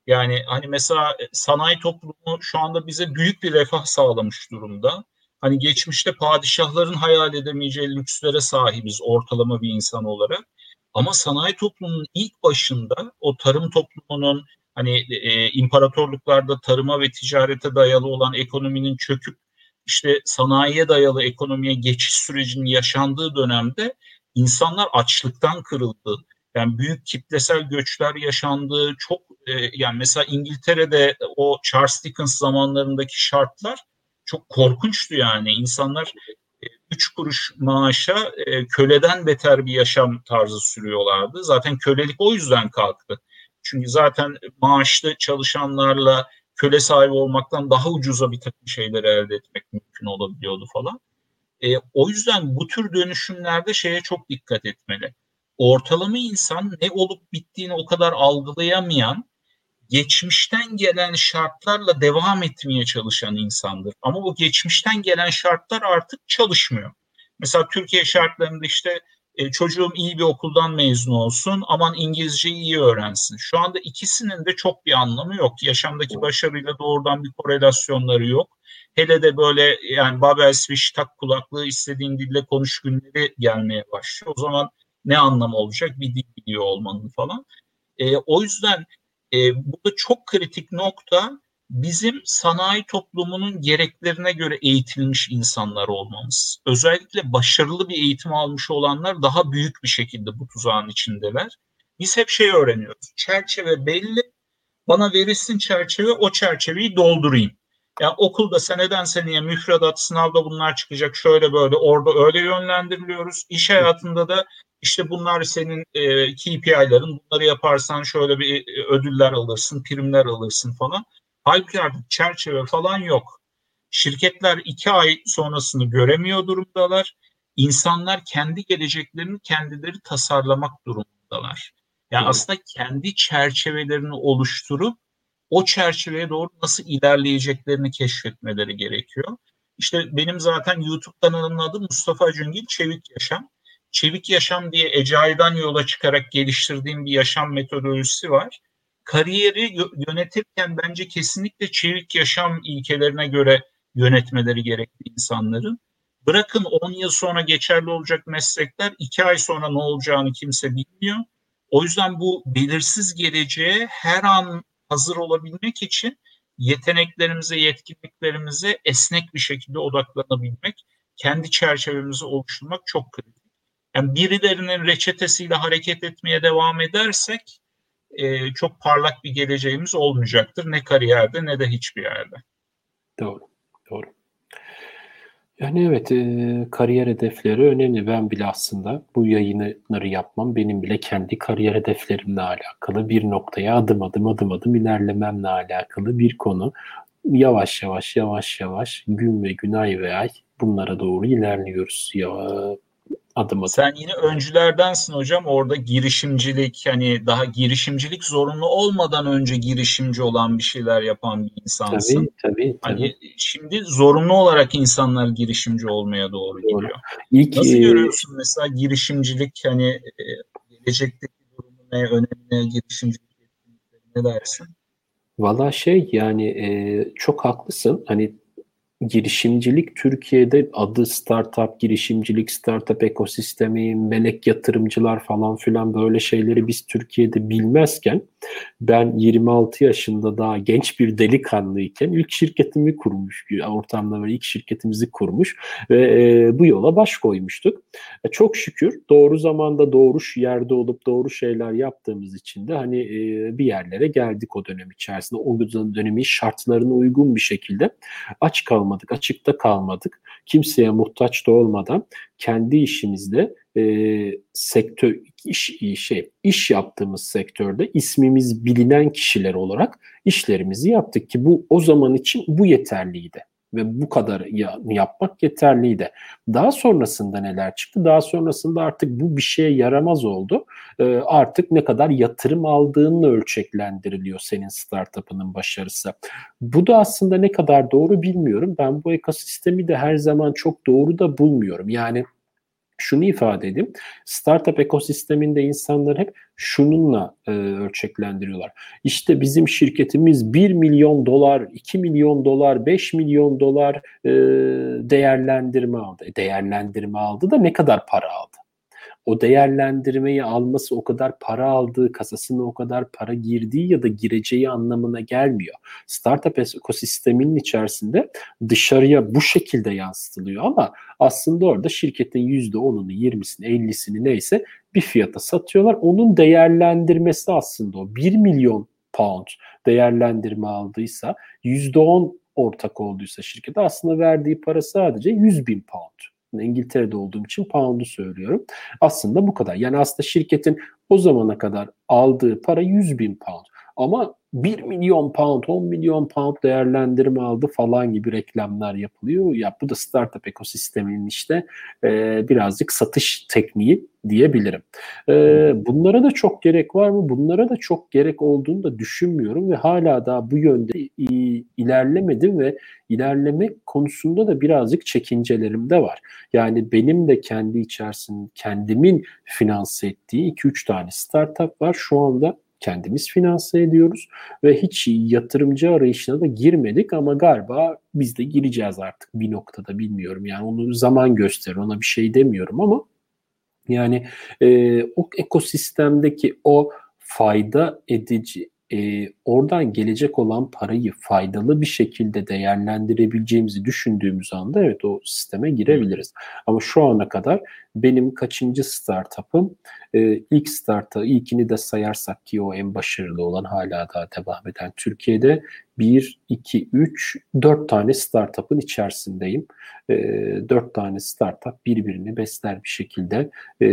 Yani hani mesela sanayi toplumu şu anda bize büyük bir refah sağlamış durumda. Hani geçmişte padişahların hayal edemeyeceği lükslere sahibiz ortalama bir insan olarak. Ama sanayi toplumunun ilk başında o tarım toplumunun hani e, imparatorluklarda tarıma ve ticarete dayalı olan ekonominin çöküp işte sanayiye dayalı ekonomiye geçiş sürecinin yaşandığı dönemde insanlar açlıktan kırıldı. Yani büyük kitlesel göçler yaşandı. Çok e, yani mesela İngiltere'de o Charles Dickens zamanlarındaki şartlar çok korkunçtu yani. İnsanlar e, üç kuruş maaşa e, köleden beter bir yaşam tarzı sürüyorlardı. Zaten kölelik o yüzden kalktı. Çünkü zaten maaşlı çalışanlarla köle sahibi olmaktan daha ucuza bir takım şeyleri elde etmek mümkün olabiliyordu falan. E, o yüzden bu tür dönüşümlerde şeye çok dikkat etmeli. Ortalama insan ne olup bittiğini o kadar algılayamayan, geçmişten gelen şartlarla devam etmeye çalışan insandır. Ama bu geçmişten gelen şartlar artık çalışmıyor. Mesela Türkiye şartlarında işte e, çocuğum iyi bir okuldan mezun olsun, aman İngilizceyi iyi öğrensin. Şu anda ikisinin de çok bir anlamı yok. Yaşamdaki başarıyla doğrudan bir korelasyonları yok. Hele de böyle yani Babel Switch tak kulaklığı istediğin dille konuş günleri gelmeye başlıyor. O zaman ne anlamı olacak bir dil biliyor olmanın falan. E, o yüzden e, burada çok kritik nokta bizim sanayi toplumunun gereklerine göre eğitilmiş insanlar olmamız. Özellikle başarılı bir eğitim almış olanlar daha büyük bir şekilde bu tuzağın içindeler. Biz hep şey öğreniyoruz. Çerçeve belli. Bana verilsin çerçeve, o çerçeveyi doldurayım. Yani okulda seneden seneye müfredat, sınavda bunlar çıkacak şöyle böyle orada öyle yönlendiriliyoruz. İş hayatında da işte bunlar senin e, KPI'ların bunları yaparsan şöyle bir e, ödüller alırsın, primler alırsın falan. Halbuki artık çerçeve falan yok. Şirketler iki ay sonrasını göremiyor durumdalar. İnsanlar kendi geleceklerini kendileri tasarlamak durumundalar. Yani evet. aslında kendi çerçevelerini oluşturup o çerçeveye doğru nasıl ilerleyeceklerini keşfetmeleri gerekiyor. İşte benim zaten YouTube kanalımın adı Mustafa Cüngil Çevik Yaşam. Çevik Yaşam diye Ecai'den yola çıkarak geliştirdiğim bir yaşam metodolojisi var kariyeri yönetirken bence kesinlikle çevik yaşam ilkelerine göre yönetmeleri gerekli insanların. Bırakın 10 yıl sonra geçerli olacak meslekler 2 ay sonra ne olacağını kimse bilmiyor. O yüzden bu belirsiz geleceğe her an hazır olabilmek için yeteneklerimize, yetkinliklerimize esnek bir şekilde odaklanabilmek, kendi çerçevemizi oluşturmak çok kritik. Yani birilerinin reçetesiyle hareket etmeye devam edersek e, çok parlak bir geleceğimiz olmayacaktır. Ne kariyerde ne de hiçbir yerde. Doğru, doğru. Yani evet, e, kariyer hedefleri önemli. Ben bile aslında bu yayınları yapmam benim bile kendi kariyer hedeflerimle alakalı bir noktaya adım adım adım adım ilerlememle alakalı bir konu. Yavaş yavaş yavaş yavaş gün ve gün ay ve ay bunlara doğru ilerliyoruz. Ya, adım adım. Sen yine öncülerdensin hocam. Orada girişimcilik hani daha girişimcilik zorunlu olmadan önce girişimci olan bir şeyler yapan bir insansın. Tabii tabii. Hani tabii. şimdi zorunlu olarak insanlar girişimci olmaya doğru, doğru. gidiyor. İlk, Nasıl e... görüyorsun mesela girişimcilik hani e, gelecekteki durumu ne, önemli girişimcilik ne dersin? Valla şey yani e, çok haklısın. Hani girişimcilik Türkiye'de adı startup, girişimcilik, startup ekosistemi, melek yatırımcılar falan filan böyle şeyleri biz Türkiye'de bilmezken ben 26 yaşında daha genç bir delikanlıyken ilk şirketimi kurmuş, ortamda böyle ilk şirketimizi kurmuş ve e, bu yola baş koymuştuk. E, çok şükür doğru zamanda doğru yerde olup doğru şeyler yaptığımız için de hani e, bir yerlere geldik o dönem içerisinde. O dönemin şartlarına uygun bir şekilde aç kalmadık, açıkta kalmadık. Kimseye muhtaç da olmadan kendi işimizde e, sektör iş şey iş yaptığımız sektörde ismimiz bilinen kişiler olarak işlerimizi yaptık ki bu o zaman için bu yeterliydi. Ve bu kadar yapmak yeterliydi. Daha sonrasında neler çıktı? Daha sonrasında artık bu bir şeye yaramaz oldu. Ee, artık ne kadar yatırım aldığınla ölçeklendiriliyor senin startup'ının başarısı. Bu da aslında ne kadar doğru bilmiyorum. Ben bu ekosistemi de her zaman çok doğru da bulmuyorum. Yani şunu ifade edeyim. Startup ekosisteminde insanlar hep şununla e, ölçeklendiriyorlar. İşte bizim şirketimiz 1 milyon dolar, 2 milyon dolar, 5 milyon dolar e, değerlendirme aldı. E, değerlendirme aldı da ne kadar para aldı? O değerlendirmeyi alması o kadar para aldığı, kasasına o kadar para girdiği ya da gireceği anlamına gelmiyor. Startup ekosisteminin içerisinde dışarıya bu şekilde yansıtılıyor ama aslında orada şirketin %10'unu, 20'sini, 50'sini neyse bir fiyata satıyorlar. Onun değerlendirmesi aslında o 1 milyon pound değerlendirme aldıysa %10 ortak olduysa şirkete aslında verdiği para sadece 100 bin pound. İngiltere'de olduğum için pound'u söylüyorum. Aslında bu kadar. Yani aslında şirketin o zamana kadar aldığı para 100 bin pound. Ama 1 milyon pound, 10 milyon pound değerlendirme aldı falan gibi reklamlar yapılıyor. Ya bu da startup ekosisteminin işte e, birazcık satış tekniği diyebilirim. E, bunlara da çok gerek var mı? Bunlara da çok gerek olduğunu da düşünmüyorum ve hala daha bu yönde ilerlemedim ve ilerleme konusunda da birazcık çekincelerim de var. Yani benim de kendi içerisinde kendimin finanse ettiği 2-3 tane startup var. Şu anda kendimiz finanse ediyoruz ve hiç yatırımcı arayışına da girmedik ama galiba biz de gireceğiz artık bir noktada bilmiyorum. Yani onu zaman gösterir ona bir şey demiyorum ama yani e, o ekosistemdeki o fayda edici e, oradan gelecek olan parayı faydalı bir şekilde değerlendirebileceğimizi düşündüğümüz anda evet o sisteme girebiliriz. Ama şu ana kadar benim kaçıncı startup'ım e, ilk startup'ı ilkini de sayarsak ki o en başarılı olan hala daha devam eden Türkiye'de 1, 2, 3, 4 tane startup'ın içerisindeyim. E, 4 tane startup birbirini besler bir şekilde e,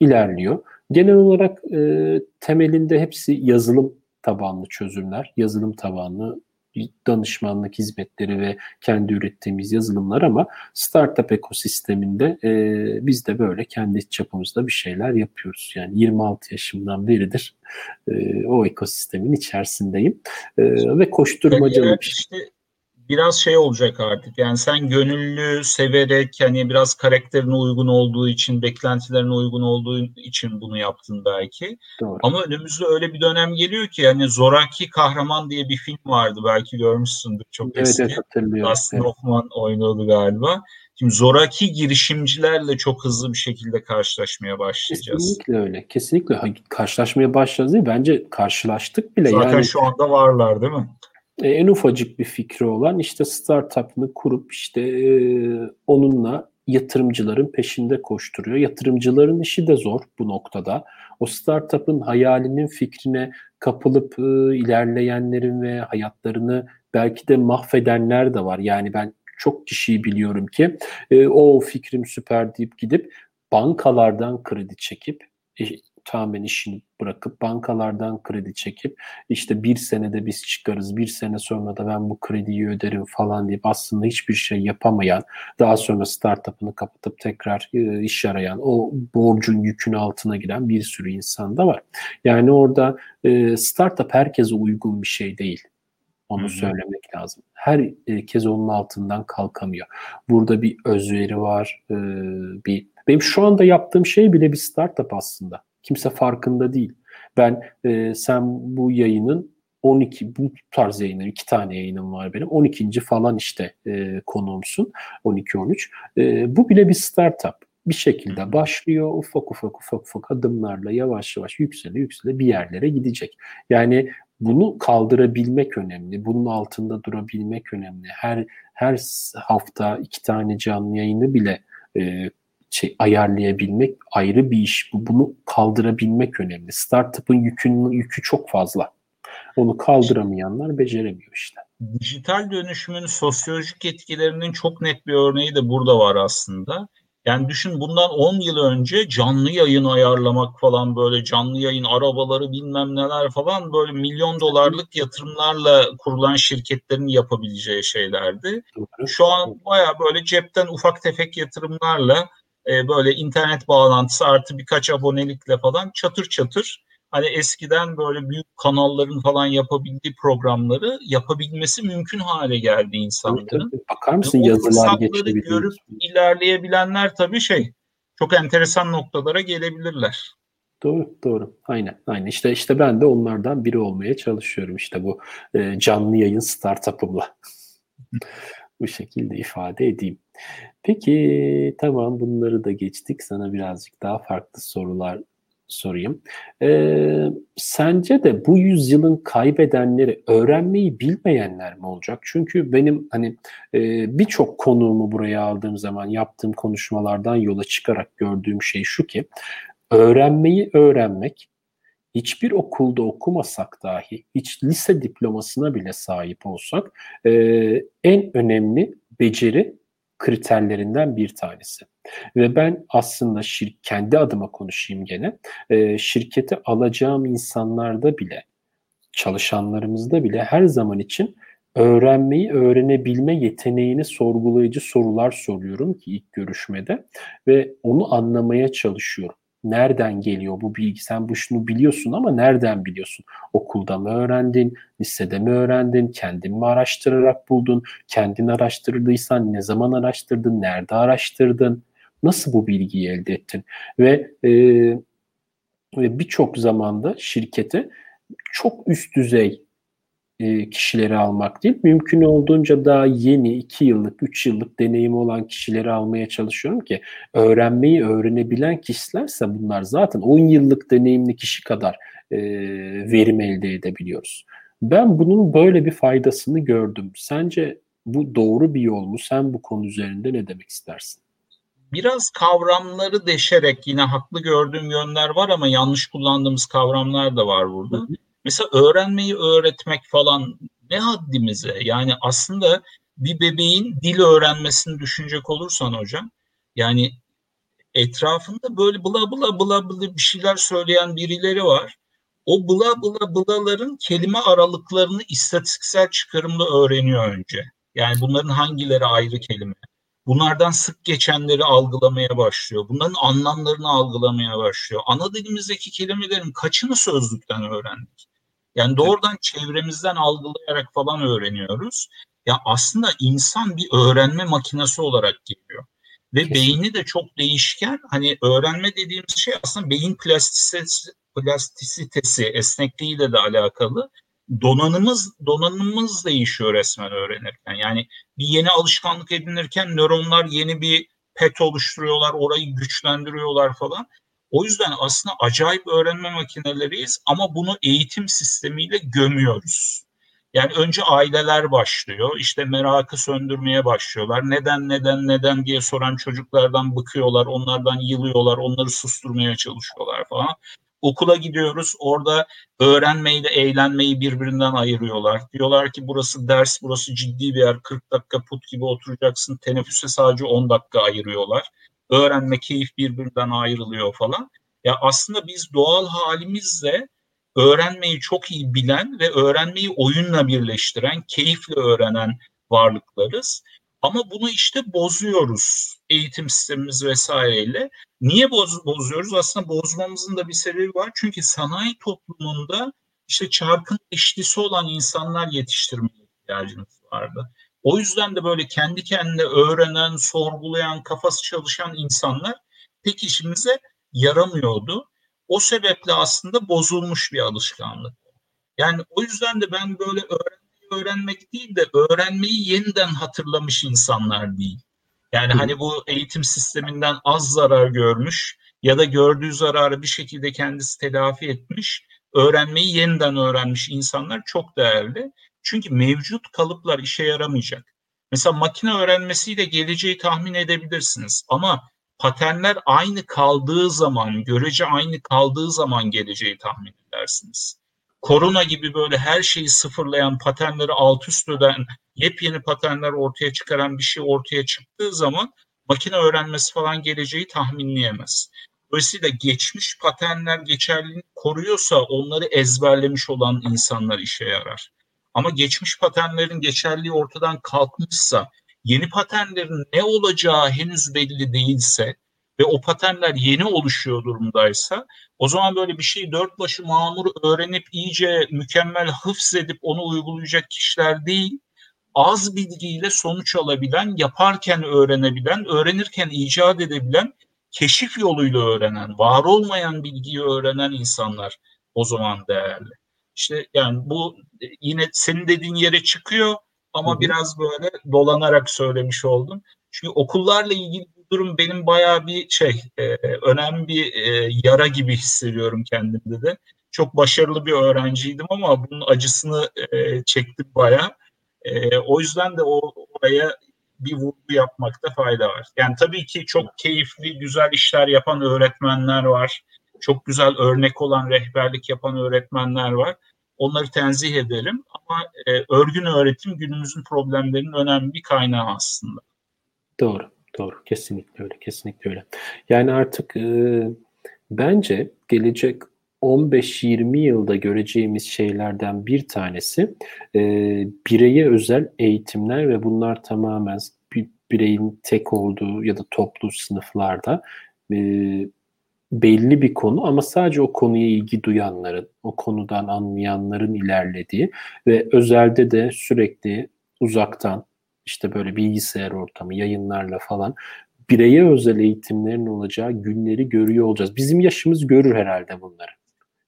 ilerliyor. Genel olarak e, temelinde hepsi yazılım tabanlı çözümler, yazılım tabanlı danışmanlık hizmetleri ve kendi ürettiğimiz yazılımlar ama startup ekosisteminde e, biz de böyle kendi çapımızda bir şeyler yapıyoruz. Yani 26 yaşımdan beridir e, o ekosistemin içerisindeyim e, ve koşturmacalı bir şey. İşte biraz şey olacak artık. Yani sen gönüllü, severek hani biraz karakterine uygun olduğu için, beklentilerine uygun olduğu için bunu yaptın belki. Doğru. Ama önümüzde öyle bir dönem geliyor ki yani Zoraki Kahraman diye bir film vardı belki görmüşsündür çok evet, eski. Evet hatırlıyorum. Dustin evet. Hoffman oynadı galiba. Şimdi zoraki girişimcilerle çok hızlı bir şekilde karşılaşmaya başlayacağız. Kesinlikle öyle. Kesinlikle karşılaşmaya başlayacağız değil. Bence karşılaştık bile. Zaten yani, şu anda varlar değil mi? E, en ufacık bir fikri olan işte startup'ını kurup işte e, onunla yatırımcıların peşinde koşturuyor. Yatırımcıların işi de zor bu noktada. O startup'ın hayalinin fikrine kapılıp e, ilerleyenlerin ve hayatlarını belki de mahvedenler de var. Yani ben çok kişiyi biliyorum ki o fikrim süper deyip gidip bankalardan kredi çekip tamamen işini bırakıp bankalardan kredi çekip işte bir senede biz çıkarız bir sene sonra da ben bu krediyi öderim falan deyip aslında hiçbir şey yapamayan daha sonra startup'ını kapatıp tekrar e, iş arayan o borcun yükün altına giren bir sürü insan da var. Yani orada e, startup herkese uygun bir şey değil. Onu Hı-hı. söylemek lazım. Her kez onun altından kalkamıyor. Burada bir özveri var, e, bir benim şu anda yaptığım şey bile bir startup aslında. Kimse farkında değil. Ben e, sen bu yayının 12 bu tarz yayınlar iki tane yayınım var benim. 12. falan işte e, konuğumsun. 12-13. E, bu bile bir startup. Bir şekilde başlıyor ufak ufak ufak ufak adımlarla yavaş yavaş yüksele yüksele bir yerlere gidecek. Yani bunu kaldırabilmek önemli. Bunun altında durabilmek önemli. Her her hafta iki tane canlı yayını bile e, şey ayarlayabilmek ayrı bir iş. Bunu kaldırabilmek önemli. Startup'ın yükünün yükü çok fazla. Onu kaldıramayanlar beceremiyor işte. Dijital dönüşümün sosyolojik etkilerinin çok net bir örneği de burada var aslında. Yani düşün bundan 10 yıl önce canlı yayın ayarlamak falan böyle canlı yayın arabaları bilmem neler falan böyle milyon dolarlık yatırımlarla kurulan şirketlerin yapabileceği şeylerdi. Şu an baya böyle cepten ufak tefek yatırımlarla e, böyle internet bağlantısı artı birkaç abonelikle falan çatır çatır hani eskiden böyle büyük kanalların falan yapabildiği programları yapabilmesi mümkün hale geldi insanların. Bakar mısın yani yazılar geçebiliyor. görüp ilerleyebilenler tabii şey çok enteresan noktalara gelebilirler. Doğru, doğru. Aynen, aynen. İşte işte ben de onlardan biri olmaya çalışıyorum işte bu e, canlı yayın startup'ımla. bu şekilde ifade edeyim. Peki tamam bunları da geçtik. Sana birazcık daha farklı sorular sorayım. Ee, sence de bu yüzyılın kaybedenleri öğrenmeyi bilmeyenler mi olacak? Çünkü benim hani e, birçok konuğumu buraya aldığım zaman yaptığım konuşmalardan yola çıkarak gördüğüm şey şu ki öğrenmeyi öğrenmek hiçbir okulda okumasak dahi, hiç lise diplomasına bile sahip olsak e, en önemli beceri kriterlerinden bir tanesi. Ve ben aslında şir kendi adıma konuşayım gene. E, şirkete alacağım insanlarda bile, çalışanlarımızda bile her zaman için öğrenmeyi, öğrenebilme yeteneğini sorgulayıcı sorular soruyorum ki ilk görüşmede ve onu anlamaya çalışıyorum. Nereden geliyor bu bilgi? Sen bu şunu biliyorsun ama nereden biliyorsun? Okulda mı öğrendin? Lisede mi öğrendin? Kendin mi araştırarak buldun? Kendin araştırdıysan ne zaman araştırdın? Nerede araştırdın? Nasıl bu bilgiyi elde ettin? Ve e, ve birçok zamanda şirkete çok üst düzey e, kişileri almak değil, mümkün olduğunca daha yeni 2 yıllık, 3 yıllık deneyimi olan kişileri almaya çalışıyorum ki öğrenmeyi öğrenebilen kişilerse bunlar zaten 10 yıllık deneyimli kişi kadar e, verim elde edebiliyoruz. Ben bunun böyle bir faydasını gördüm. Sence bu doğru bir yol mu? Sen bu konu üzerinde ne demek istersin? Biraz kavramları deşerek yine haklı gördüğüm yönler var ama yanlış kullandığımız kavramlar da var burada. Hı hı. Mesela öğrenmeyi öğretmek falan ne haddimize? Yani aslında bir bebeğin dil öğrenmesini düşünecek olursan hocam yani etrafında böyle bula bula bula bula bir şeyler söyleyen birileri var. O bula bula bulaların kelime aralıklarını istatistiksel çıkarımla öğreniyor önce. Yani bunların hangileri ayrı kelime? Bunlardan sık geçenleri algılamaya başlıyor. Bunların anlamlarını algılamaya başlıyor. Ana dilimizdeki kelimelerin kaçını sözlükten öğrendik? Yani doğrudan çevremizden algılayarak falan öğreniyoruz. Ya aslında insan bir öğrenme makinesi olarak geliyor. Ve Kesinlikle. beyni de çok değişken. Hani öğrenme dediğimiz şey aslında beyin plastisitesi, plastisitesi esnekliğiyle de alakalı. Donanımız donanımımız değişiyor resmen öğrenirken. Yani bir yeni alışkanlık edinirken nöronlar yeni bir pet oluşturuyorlar, orayı güçlendiriyorlar falan. O yüzden aslında acayip öğrenme makineleriyiz ama bunu eğitim sistemiyle gömüyoruz. Yani önce aileler başlıyor. işte merakı söndürmeye başlıyorlar. Neden neden neden diye soran çocuklardan bıkıyorlar. Onlardan yılıyorlar. Onları susturmaya çalışıyorlar falan. Okula gidiyoruz. Orada öğrenmeyi de eğlenmeyi birbirinden ayırıyorlar. Diyorlar ki burası ders, burası ciddi bir yer. 40 dakika put gibi oturacaksın. Teneffüse sadece 10 dakika ayırıyorlar öğrenme, keyif birbirinden ayrılıyor falan. Ya aslında biz doğal halimizle öğrenmeyi çok iyi bilen ve öğrenmeyi oyunla birleştiren, keyifle öğrenen varlıklarız. Ama bunu işte bozuyoruz eğitim sistemimiz vesaireyle. Niye boz, bozuyoruz? Aslında bozmamızın da bir sebebi var. Çünkü sanayi toplumunda işte çarkın eşlisi olan insanlar yetiştirmeye ihtiyacımız vardı. O yüzden de böyle kendi kendine öğrenen, sorgulayan, kafası çalışan insanlar pek işimize yaramıyordu. O sebeple aslında bozulmuş bir alışkanlık. Yani o yüzden de ben böyle öğrenmeyi öğrenmek değil de öğrenmeyi yeniden hatırlamış insanlar değil. Yani hani bu eğitim sisteminden az zarar görmüş ya da gördüğü zararı bir şekilde kendisi telafi etmiş, öğrenmeyi yeniden öğrenmiş insanlar çok değerli. Çünkü mevcut kalıplar işe yaramayacak. Mesela makine öğrenmesiyle geleceği tahmin edebilirsiniz ama paternler aynı kaldığı zaman, görece aynı kaldığı zaman geleceği tahmin edersiniz. Korona gibi böyle her şeyi sıfırlayan, paternleri alt üst eden, yepyeni paternler ortaya çıkaran bir şey ortaya çıktığı zaman makine öğrenmesi falan geleceği tahminleyemez. Dolayısıyla geçmiş paternler geçerliliğini koruyorsa onları ezberlemiş olan insanlar işe yarar. Ama geçmiş paternlerin geçerliği ortadan kalkmışsa, yeni paternlerin ne olacağı henüz belli değilse ve o paternler yeni oluşuyor durumdaysa o zaman böyle bir şeyi dört başı mamur öğrenip iyice mükemmel hıfz edip onu uygulayacak kişiler değil, az bilgiyle sonuç alabilen, yaparken öğrenebilen, öğrenirken icat edebilen, keşif yoluyla öğrenen, var olmayan bilgiyi öğrenen insanlar o zaman değerli. İşte yani bu yine senin dediğin yere çıkıyor ama hı hı. biraz böyle dolanarak söylemiş oldum. Çünkü okullarla ilgili bu durum benim bayağı bir şey e, önemli bir e, yara gibi hissediyorum kendimde de. Çok başarılı bir öğrenciydim ama bunun acısını e, çektim bayağı. E, o yüzden de o oraya bir vurgu yapmakta fayda var. Yani tabii ki çok keyifli, güzel işler yapan öğretmenler var. Çok güzel örnek olan rehberlik yapan öğretmenler var. Onları tenzih ederim ama e, örgün öğretim günümüzün problemlerinin önemli bir kaynağı aslında. Doğru, doğru. Kesinlikle öyle, kesinlikle öyle. Yani artık e, bence gelecek 15-20 yılda göreceğimiz şeylerden bir tanesi e, bireye özel eğitimler ve bunlar tamamen bir bireyin tek olduğu ya da toplu sınıflarda e, belli bir konu ama sadece o konuya ilgi duyanların, o konudan anlayanların ilerlediği ve özelde de sürekli uzaktan işte böyle bilgisayar ortamı, yayınlarla falan bireye özel eğitimlerin olacağı günleri görüyor olacağız. Bizim yaşımız görür herhalde bunları.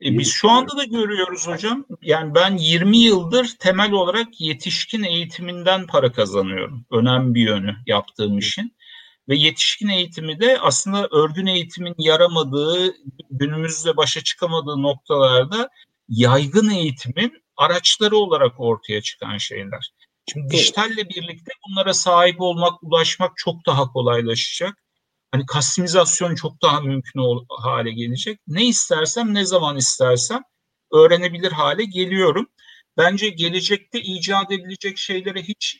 E biz şu anda da görüyoruz hocam. Yani ben 20 yıldır temel olarak yetişkin eğitiminden para kazanıyorum. Önemli bir yönü yaptığım işin. Ve yetişkin eğitimi de aslında örgün eğitimin yaramadığı, günümüzde başa çıkamadığı noktalarda yaygın eğitimin araçları olarak ortaya çıkan şeyler. Şimdi dijitalle birlikte bunlara sahip olmak, ulaşmak çok daha kolaylaşacak hani kastimizasyon çok daha mümkün hale gelecek. Ne istersem ne zaman istersem öğrenebilir hale geliyorum. Bence gelecekte icat edilecek şeylere hiç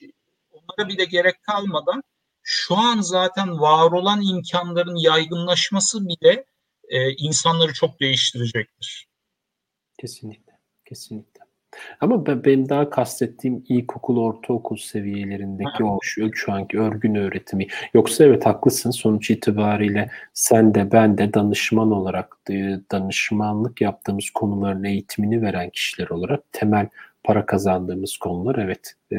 onlara bile gerek kalmadan şu an zaten var olan imkanların yaygınlaşması bile e, insanları çok değiştirecektir. Kesinlikle, kesinlikle. Ama ben, benim daha kastettiğim ilkokul, ortaokul seviyelerindeki ha. o şu, şu anki örgün öğretimi. Yoksa evet haklısın sonuç itibariyle sen de ben de danışman olarak danışmanlık yaptığımız konuların eğitimini veren kişiler olarak temel para kazandığımız konular evet e,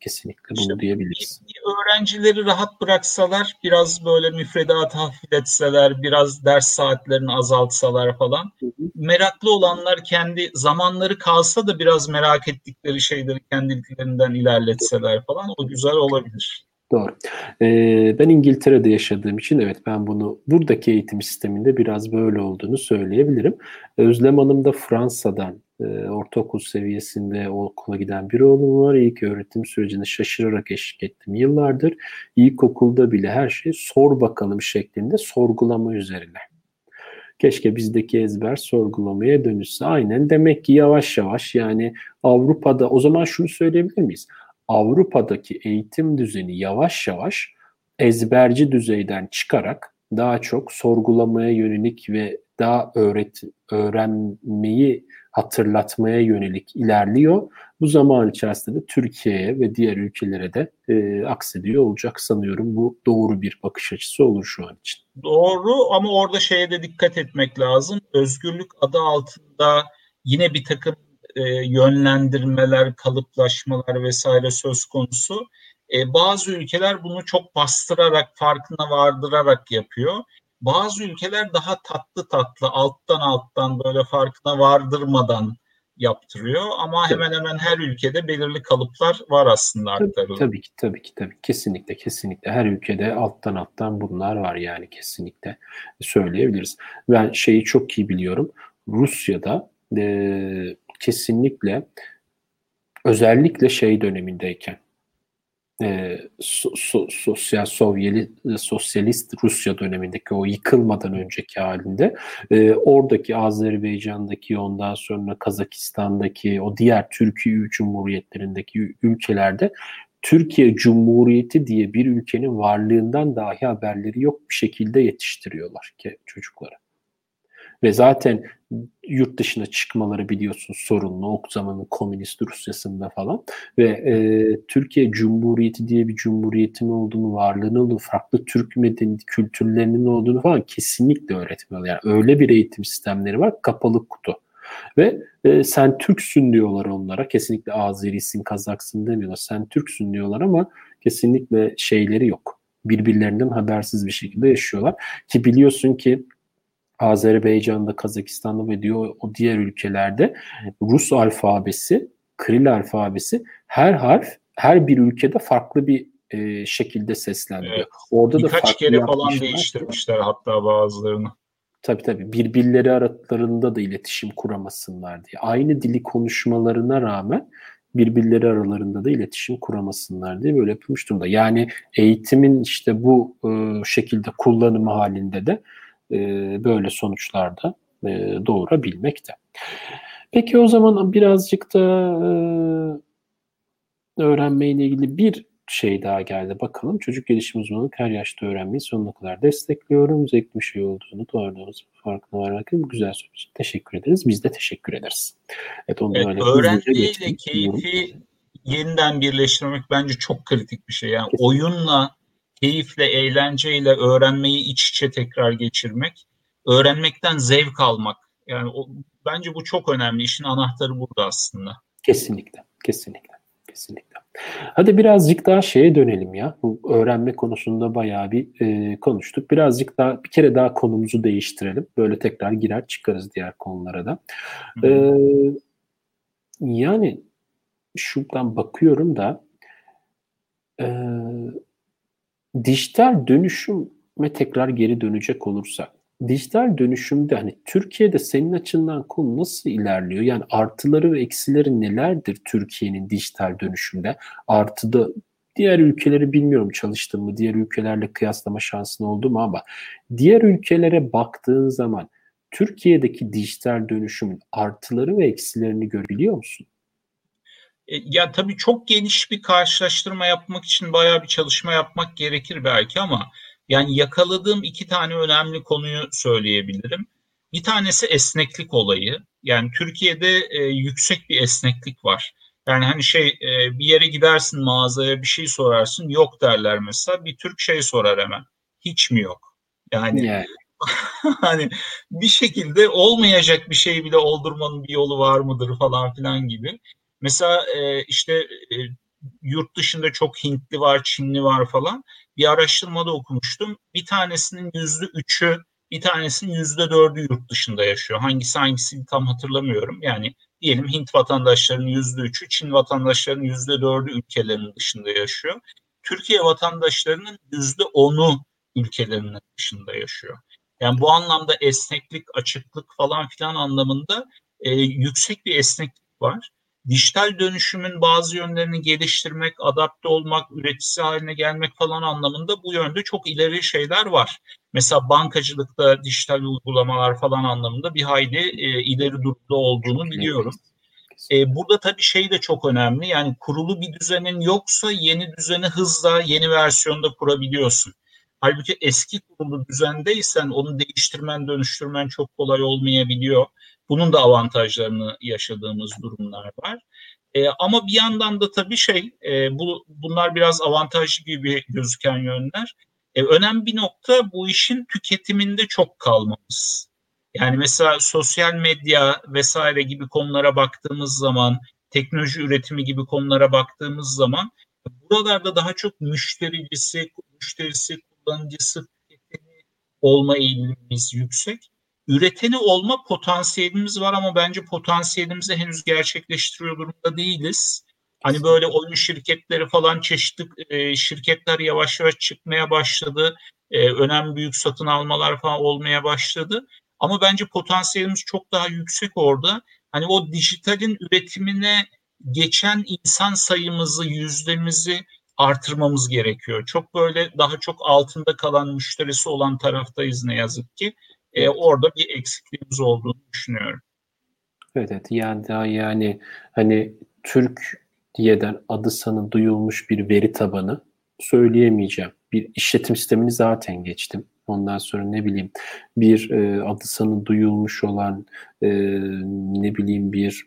Kesinlikle bunu işte diyebiliriz. Öğrencileri rahat bıraksalar, biraz böyle müfredat hafifletseler, biraz ders saatlerini azaltsalar falan. Hı hı. Meraklı olanlar kendi zamanları kalsa da biraz merak ettikleri şeyleri kendiliklerinden ilerletseler falan o güzel olabilir. Doğru. Ee, ben İngiltere'de yaşadığım için evet ben bunu buradaki eğitim sisteminde biraz böyle olduğunu söyleyebilirim. Özlem Hanım da Fransa'dan e, ortaokul seviyesinde okula giden bir oğlum var. İlk öğretim sürecini şaşırarak eşlik ettim yıllardır. İlkokulda bile her şey sor bakalım şeklinde sorgulama üzerine. Keşke bizdeki ezber sorgulamaya dönüşse. Aynen demek ki yavaş yavaş yani Avrupa'da o zaman şunu söyleyebilir miyiz? Avrupa'daki eğitim düzeni yavaş yavaş ezberci düzeyden çıkarak daha çok sorgulamaya yönelik ve daha öğret öğrenmeyi hatırlatmaya yönelik ilerliyor. Bu zaman içerisinde de Türkiye'ye ve diğer ülkelere de e, aksediyor olacak sanıyorum. Bu doğru bir bakış açısı olur şu an için. Doğru ama orada şeye de dikkat etmek lazım. Özgürlük adı altında yine bir takım e, yönlendirmeler, kalıplaşmalar vesaire söz konusu. E, bazı ülkeler bunu çok bastırarak, farkına vardırarak yapıyor. Bazı ülkeler daha tatlı tatlı, alttan alttan böyle farkına vardırmadan yaptırıyor ama hemen hemen her ülkede belirli kalıplar var aslında aktarılan. Tabii ki tabii ki tabii kesinlikle kesinlikle her ülkede alttan alttan bunlar var yani kesinlikle söyleyebiliriz. Ben şeyi çok iyi biliyorum. Rusya'da e, kesinlikle özellikle şey dönemindeyken e, so, so, sosyal Sovyeli, sosyalist Rusya dönemindeki o yıkılmadan önceki halinde e, oradaki Azerbaycan'daki ondan sonra Kazakistan'daki o diğer Türkiye Cumhuriyetlerindeki ülkelerde Türkiye Cumhuriyeti diye bir ülkenin varlığından dahi haberleri yok bir şekilde yetiştiriyorlar ki çocukları. Ve zaten yurt dışına çıkmaları biliyorsun sorunlu. O zamanın komünist Rusyasında falan. Ve e, Türkiye Cumhuriyeti diye bir cumhuriyetin olduğunu, varlığını olduğunu, farklı Türk medeni kültürlerinin olduğunu falan kesinlikle öğretmiyorlar. Yani öyle bir eğitim sistemleri var kapalı kutu. Ve e, sen Türksün diyorlar onlara. Kesinlikle Azerisin, Kazaksın demiyorlar. Sen Türksün diyorlar ama kesinlikle şeyleri yok. Birbirlerinden habersiz bir şekilde yaşıyorlar. Ki biliyorsun ki Azerbaycan'da, Kazakistan'da ve diyor o diğer ülkelerde Rus alfabesi, Kiril alfabesi her harf her bir ülkede farklı bir e, şekilde seslendiriyor. Evet. Orada Birkaç da farklı kere falan değiştirmişler hatta bazılarını. Tabii tabii birbirleri aralarında da iletişim kuramasınlar diye. Aynı dili konuşmalarına rağmen birbirleri aralarında da iletişim kuramasınlar diye böyle yapılmış durumda. Yani eğitimin işte bu e, şekilde kullanımı halinde de e, böyle sonuçlarda e, doğurabilmekte. Peki o zaman birazcık da e, öğrenmeyle ilgili bir şey daha geldi. Bakalım çocuk gelişim uzmanlık her yaşta öğrenmeyi sonuna kadar destekliyorum. Zevkli bir şey olduğunu doğruduğunuz farkına vararak güzel soru için teşekkür ederiz. Biz de teşekkür ederiz. Evet, onu evet, öğrenmeyle keyfi yeniden birleştirmek bence çok kritik bir şey. Yani Kesinlikle. oyunla, keyifle, eğlenceyle öğrenmeyi iç içe tekrar geçirmek, öğrenmekten zevk almak. Yani o, bence bu çok önemli. İşin anahtarı burada aslında. Kesinlikle, kesinlikle, kesinlikle. Hadi birazcık daha şeye dönelim ya. Bu öğrenme konusunda bayağı bir e, konuştuk. Birazcık daha bir kere daha konumuzu değiştirelim. Böyle tekrar girer çıkarız diğer konulara da. E, yani şuradan bakıyorum da e, dijital dönüşüme tekrar geri dönecek olursak dijital dönüşümde hani Türkiye'de senin açından konu nasıl ilerliyor? Yani artıları ve eksileri nelerdir Türkiye'nin dijital dönüşümde? Artıda diğer ülkeleri bilmiyorum çalıştım mı, diğer ülkelerle kıyaslama şansın oldu mu ama diğer ülkelere baktığın zaman Türkiye'deki dijital dönüşümün artıları ve eksilerini görebiliyor musun? E, ya tabii çok geniş bir karşılaştırma yapmak için bayağı bir çalışma yapmak gerekir belki ama yani yakaladığım iki tane önemli konuyu söyleyebilirim. Bir tanesi esneklik olayı. Yani Türkiye'de e, yüksek bir esneklik var. Yani hani şey e, bir yere gidersin mağazaya bir şey sorarsın yok derler mesela. Bir Türk şey sorar hemen. Hiç mi yok? Yani yeah. hani bir şekilde olmayacak bir şey bile oldurmanın bir yolu var mıdır falan filan gibi. Mesela e, işte e, yurt dışında çok Hintli var, Çinli var falan bir araştırmada okumuştum. Bir tanesinin yüzde üçü, bir tanesinin yüzde dördü yurt dışında yaşıyor. Hangisi hangisini tam hatırlamıyorum. Yani diyelim Hint vatandaşlarının yüzde üçü, Çin vatandaşlarının yüzde dördü ülkelerinin dışında yaşıyor. Türkiye vatandaşlarının yüzde onu ülkelerinin dışında yaşıyor. Yani bu anlamda esneklik, açıklık falan filan anlamında e, yüksek bir esneklik var dijital dönüşümün bazı yönlerini geliştirmek, adapte olmak, üreticisi haline gelmek falan anlamında bu yönde çok ileri şeyler var. Mesela bankacılıkta dijital uygulamalar falan anlamında bir hayli e, ileri durumda olduğunu biliyorum. E, burada tabii şey de çok önemli. Yani kurulu bir düzenin yoksa yeni düzeni hızla yeni versiyonda kurabiliyorsun. Halbuki eski kurulu düzendeysen onu değiştirmen, dönüştürmen çok kolay olmayabiliyor. Bunun da avantajlarını yaşadığımız durumlar var. E, ama bir yandan da tabii şey, e, bu bunlar biraz avantajlı gibi gözüken yönler. E, önemli bir nokta bu işin tüketiminde çok kalmamız. Yani mesela sosyal medya vesaire gibi konulara baktığımız zaman, teknoloji üretimi gibi konulara baktığımız zaman buralarda daha çok müştericisi, müşterisi, kullanıcısı olma eğilimimiz yüksek üreteni olma potansiyelimiz var ama bence potansiyelimizi henüz gerçekleştiriyor durumda değiliz. Hani böyle oyun şirketleri falan çeşitli e, şirketler yavaş yavaş çıkmaya başladı. E, önemli büyük satın almalar falan olmaya başladı. Ama bence potansiyelimiz çok daha yüksek orada. Hani o dijitalin üretimine geçen insan sayımızı, yüzdemizi artırmamız gerekiyor. Çok böyle daha çok altında kalan müşterisi olan taraftayız ne yazık ki e, orada bir eksikliğimiz olduğunu düşünüyorum. Evet, evet yani daha yani hani Türk Türkiye'den adı sanı duyulmuş bir veri tabanı söyleyemeyeceğim. Bir işletim sistemini zaten geçtim. Ondan sonra ne bileyim bir e, adı sanı duyulmuş olan e, ne bileyim bir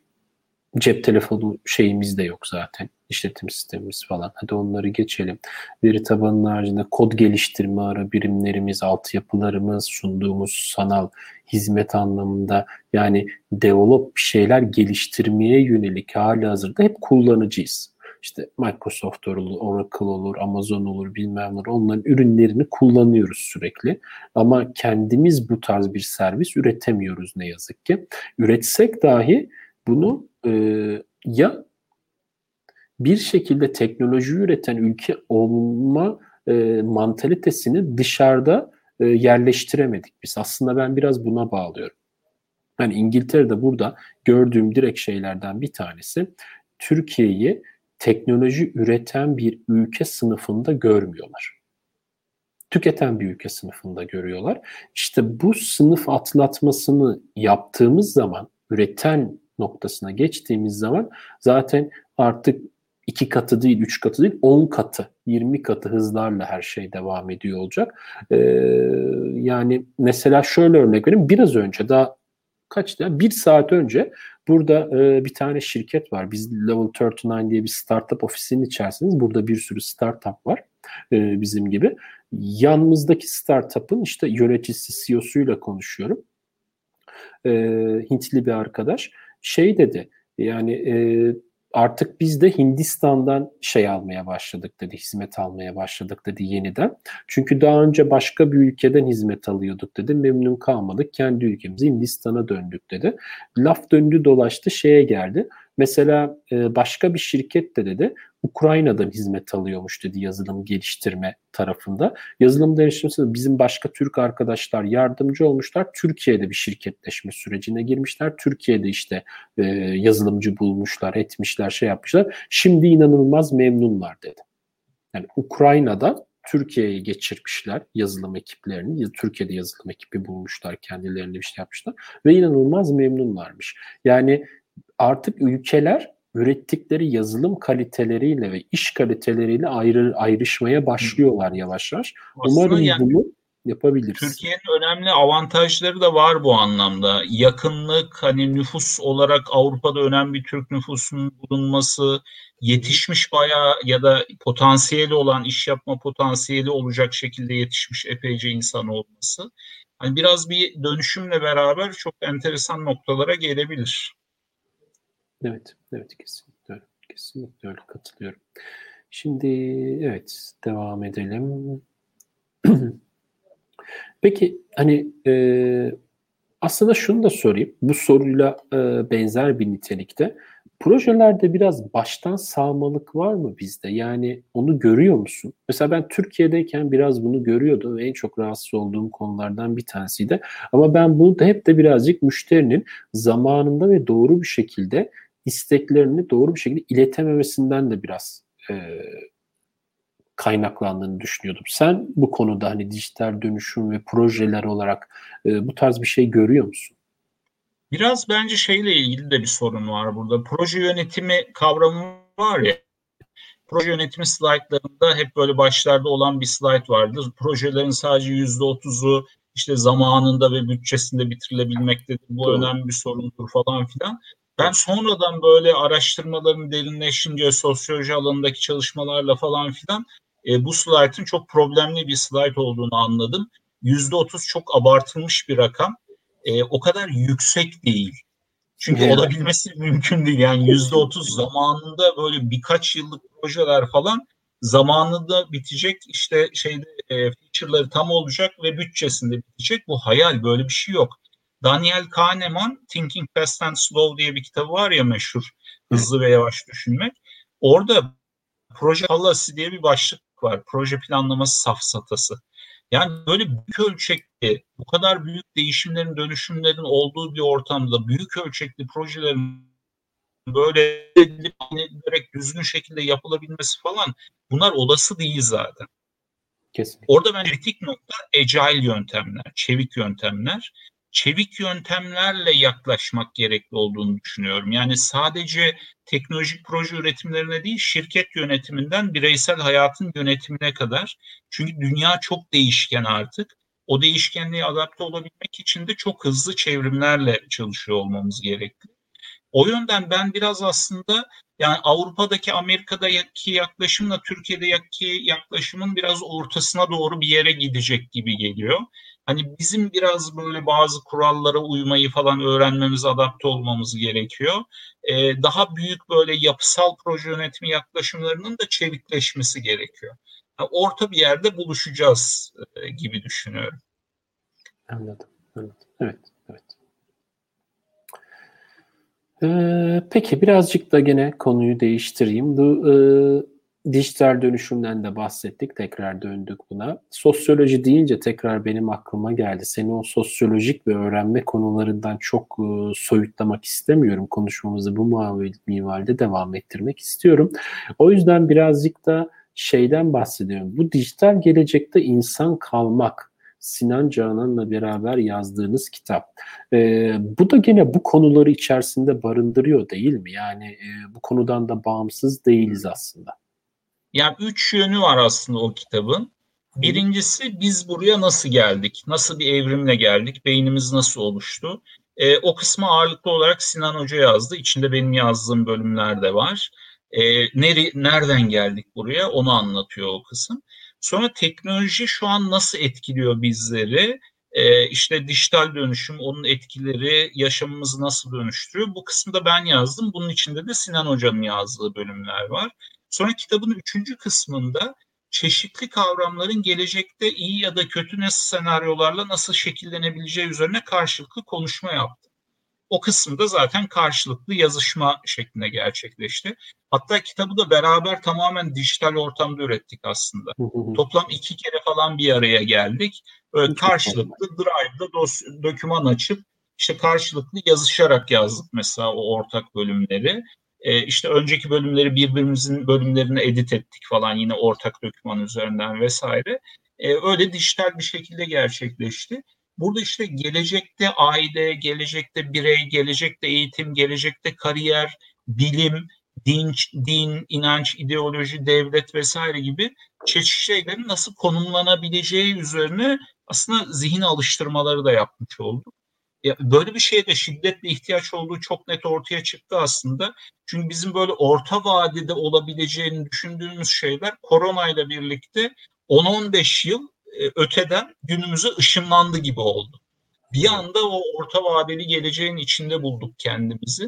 cep telefonu şeyimiz de yok zaten. işletim sistemimiz falan. Hadi onları geçelim. Veri tabanının haricinde kod geliştirme ara birimlerimiz, altyapılarımız, sunduğumuz sanal hizmet anlamında yani develop bir şeyler geliştirmeye yönelik hali hazırda hep kullanıcıyız. İşte Microsoft olur, Oracle olur, Amazon olur, bilmem ne onların ürünlerini kullanıyoruz sürekli. Ama kendimiz bu tarz bir servis üretemiyoruz ne yazık ki. Üretsek dahi bunu e, ya bir şekilde teknoloji üreten ülke olma e, mantalitesini dışarıda e, yerleştiremedik biz. Aslında ben biraz buna bağlıyorum. Yani İngiltere'de burada gördüğüm direkt şeylerden bir tanesi Türkiye'yi teknoloji üreten bir ülke sınıfında görmüyorlar. Tüketen bir ülke sınıfında görüyorlar. İşte bu sınıf atlatmasını yaptığımız zaman, üreten noktasına geçtiğimiz zaman zaten artık iki katı değil, üç katı değil, on katı, yirmi katı hızlarla her şey devam ediyor olacak. Ee, yani mesela şöyle örnek vereyim. Biraz önce daha kaçtı? Bir saat önce burada e, bir tane şirket var. Biz Level 39 diye bir startup ofisinin içerisindeyiz. Burada bir sürü startup var e, bizim gibi. Yanımızdaki startup'ın işte yöneticisi, CEO'suyla konuşuyorum. E, Hintli bir arkadaş. Şey dedi yani e, artık biz de Hindistan'dan şey almaya başladık dedi, hizmet almaya başladık dedi yeniden. Çünkü daha önce başka bir ülkeden hizmet alıyorduk dedi, memnun kalmadık, kendi ülkemize Hindistan'a döndük dedi. Laf döndü dolaştı şeye geldi. Mesela e, başka bir şirket de dedi Ukrayna'dan hizmet alıyormuş dedi yazılım geliştirme tarafında. Yazılım geliştirmesi bizim başka Türk arkadaşlar yardımcı olmuşlar. Türkiye'de bir şirketleşme sürecine girmişler. Türkiye'de işte e, yazılımcı bulmuşlar, etmişler, şey yapmışlar. Şimdi inanılmaz memnunlar dedi. Yani Ukrayna'da Türkiye'ye geçirmişler yazılım ekiplerini. Türkiye'de yazılım ekibi bulmuşlar, kendilerine bir şey yapmışlar ve inanılmaz memnunlarmış. Yani artık ülkeler ürettikleri yazılım kaliteleriyle ve iş kaliteleriyle ayrı ayrışmaya başlıyorlar yavaş yavaş. Aslında Umarım yani, bunu yapabiliriz. Türkiye'nin önemli avantajları da var bu anlamda. Yakınlık, hani nüfus olarak Avrupa'da önemli bir Türk nüfusunun bulunması, yetişmiş bayağı ya da potansiyeli olan, iş yapma potansiyeli olacak şekilde yetişmiş epeyce insan olması. Hani biraz bir dönüşümle beraber çok enteresan noktalara gelebilir. Evet, evet kesinlikle öyle. Kesinlikle öyle katılıyorum. Şimdi evet devam edelim. Peki hani e, aslında şunu da sorayım. Bu soruyla e, benzer bir nitelikte. Projelerde biraz baştan sağmalık var mı bizde? Yani onu görüyor musun? Mesela ben Türkiye'deyken biraz bunu görüyordum en çok rahatsız olduğum konulardan bir tanesiydi. Ama ben bunu da hep de birazcık müşterinin zamanında ve doğru bir şekilde isteklerini doğru bir şekilde iletememesinden de biraz e, kaynaklandığını düşünüyordum. Sen bu konuda hani dijital dönüşüm ve projeler olarak e, bu tarz bir şey görüyor musun? Biraz bence şeyle ilgili de bir sorun var burada. Proje yönetimi kavramı var ya. Proje yönetimi slaytlarında hep böyle başlarda olan bir slayt vardır. Projelerin sadece yüzde otuzu işte zamanında ve bütçesinde bitirilebilmektedir. Bu Doğru. önemli bir sorundur falan filan. Ben sonradan böyle araştırmaların derinleşince sosyoloji alanındaki çalışmalarla falan filan e, bu slaytın çok problemli bir slayt olduğunu anladım. Yüzde otuz çok abartılmış bir rakam. E, o kadar yüksek değil. Çünkü evet. olabilmesi mümkün değil. Yani yüzde otuz zamanında böyle birkaç yıllık projeler falan zamanında bitecek işte şeyde e, feature'ları tam olacak ve bütçesinde bitecek. Bu hayal böyle bir şey yok. Daniel Kahneman Thinking Fast and Slow diye bir kitabı var ya meşhur. Hızlı ve yavaş düşünmek. Orada proje halası diye bir başlık var. Proje planlaması safsatası. Yani böyle büyük ölçekli, bu kadar büyük değişimlerin, dönüşümlerin olduğu bir ortamda büyük ölçekli projelerin böyle direkt düzgün şekilde yapılabilmesi falan bunlar olası değil zaten. Kesinlikle. Orada ben kritik nokta agile yöntemler, çevik yöntemler. Çevik yöntemlerle yaklaşmak gerekli olduğunu düşünüyorum. Yani sadece teknolojik proje üretimlerine değil, şirket yönetiminden bireysel hayatın yönetimine kadar. Çünkü dünya çok değişken artık. O değişkenliğe adapte olabilmek için de çok hızlı çevrimlerle çalışıyor olmamız gerekli. O yönden ben biraz aslında yani Avrupa'daki Amerika'daki yaklaşımla Türkiye'deki yaklaşımın biraz ortasına doğru bir yere gidecek gibi geliyor. Hani bizim biraz böyle bazı kurallara uymayı falan öğrenmemiz, adapte olmamız gerekiyor. Ee, daha büyük böyle yapısal proje yönetimi yaklaşımlarının da çevikleşmesi gerekiyor. Yani orta bir yerde buluşacağız e, gibi düşünüyorum. Anladım, anladım. Evet, evet. Ee, peki birazcık da gene konuyu değiştireyim. Bu e, dijital dönüşümden de bahsettik. Tekrar döndük buna. Sosyoloji deyince tekrar benim aklıma geldi. Seni o sosyolojik ve öğrenme konularından çok e, soyutlamak istemiyorum. Konuşmamızı bu minvalde devam ettirmek istiyorum. O yüzden birazcık da şeyden bahsediyorum. Bu dijital gelecekte insan kalmak Sinan Canan'la beraber yazdığınız kitap. E, bu da gene bu konuları içerisinde barındırıyor değil mi? Yani e, bu konudan da bağımsız değiliz aslında. Yani üç yönü var aslında o kitabın. Birincisi biz buraya nasıl geldik? Nasıl bir evrimle geldik? Beynimiz nasıl oluştu? E, o kısmı ağırlıklı olarak Sinan Hoca yazdı. İçinde benim yazdığım bölümler de var. E, nere, nereden geldik buraya onu anlatıyor o kısım. Sonra teknoloji şu an nasıl etkiliyor bizleri? Ee, işte dijital dönüşüm, onun etkileri, yaşamımızı nasıl dönüştürüyor? Bu kısmı ben yazdım. Bunun içinde de Sinan Hoca'nın yazdığı bölümler var. Sonra kitabın üçüncü kısmında çeşitli kavramların gelecekte iyi ya da kötü nasıl senaryolarla nasıl şekillenebileceği üzerine karşılıklı konuşma yaptım. O kısımda zaten karşılıklı yazışma şeklinde gerçekleşti. Hatta kitabı da beraber tamamen dijital ortamda ürettik aslında. Toplam iki kere falan bir araya geldik. Böyle karşılıklı Drive'da dos, doküman açıp işte karşılıklı yazışarak yazdık mesela o ortak bölümleri. Ee, işte önceki bölümleri birbirimizin bölümlerini edit ettik falan yine ortak doküman üzerinden vesaire. Ee, öyle dijital bir şekilde gerçekleşti. Burada işte gelecekte aile, gelecekte birey, gelecekte eğitim, gelecekte kariyer, bilim, din, din, inanç, ideoloji, devlet vesaire gibi çeşitli şeylerin nasıl konumlanabileceği üzerine aslında zihin alıştırmaları da yapmış olduk. Böyle bir şeye de şiddetle ihtiyaç olduğu çok net ortaya çıktı aslında. Çünkü bizim böyle orta vadede olabileceğini düşündüğümüz şeyler koronayla birlikte 10-15 yıl e, öteden günümüze ışınlandı gibi oldu. Bir anda o orta vadeli geleceğin içinde bulduk kendimizi.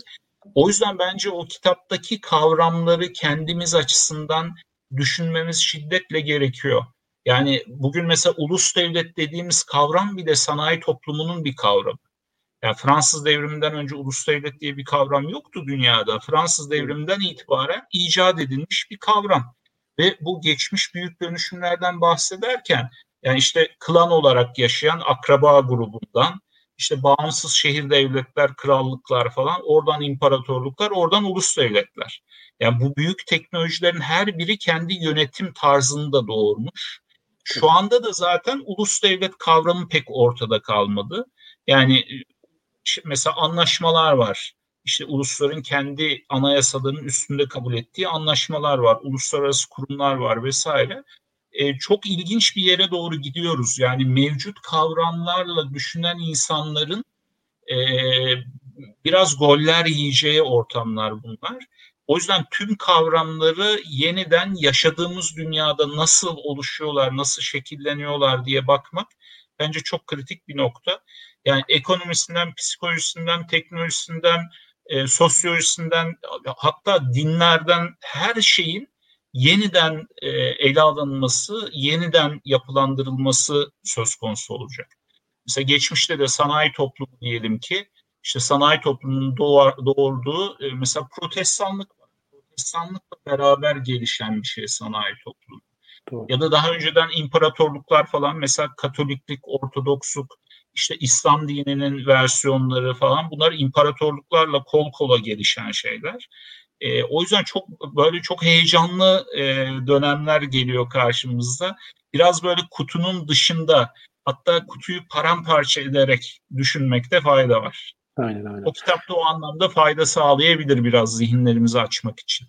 O yüzden bence o kitaptaki kavramları kendimiz açısından düşünmemiz şiddetle gerekiyor. Yani bugün mesela ulus devlet dediğimiz kavram bile sanayi toplumunun bir kavramı. Yani Fransız devriminden önce ulus devlet diye bir kavram yoktu dünyada. Fransız devriminden itibaren icat edilmiş bir kavram. Ve bu geçmiş büyük dönüşümlerden bahsederken yani işte klan olarak yaşayan akraba grubundan işte bağımsız şehir devletler, krallıklar falan, oradan imparatorluklar, oradan ulus devletler. Yani bu büyük teknolojilerin her biri kendi yönetim tarzını da doğurmuş. Şu anda da zaten ulus devlet kavramı pek ortada kalmadı. Yani mesela anlaşmalar var. İşte ulusların kendi anayasalarının üstünde kabul ettiği anlaşmalar var. Uluslararası kurumlar var vesaire e, çok ilginç bir yere doğru gidiyoruz. Yani mevcut kavramlarla düşünen insanların e, biraz goller yiyeceği ortamlar bunlar. O yüzden tüm kavramları yeniden yaşadığımız dünyada nasıl oluşuyorlar, nasıl şekilleniyorlar diye bakmak bence çok kritik bir nokta. Yani ekonomisinden, psikolojisinden, teknolojisinden, e, sosyolojisinden hatta dinlerden her şeyin yeniden e, ele alınması, yeniden yapılandırılması söz konusu olacak. Mesela geçmişte de sanayi toplumu diyelim ki, işte sanayi toplumunun doğar, doğurduğu e, mesela protestanlık var. Protestanlıkla beraber gelişen bir şey sanayi toplumu. Doğru. Ya da daha önceden imparatorluklar falan mesela Katoliklik, Ortodoksluk, işte İslam dininin versiyonları falan bunlar imparatorluklarla kol kola gelişen şeyler. E, o yüzden çok böyle çok heyecanlı e, dönemler geliyor karşımızda. Biraz böyle kutunun dışında hatta kutuyu paramparça ederek düşünmekte fayda var. Aynen aynen. O kitap da o anlamda fayda sağlayabilir biraz zihinlerimizi açmak için.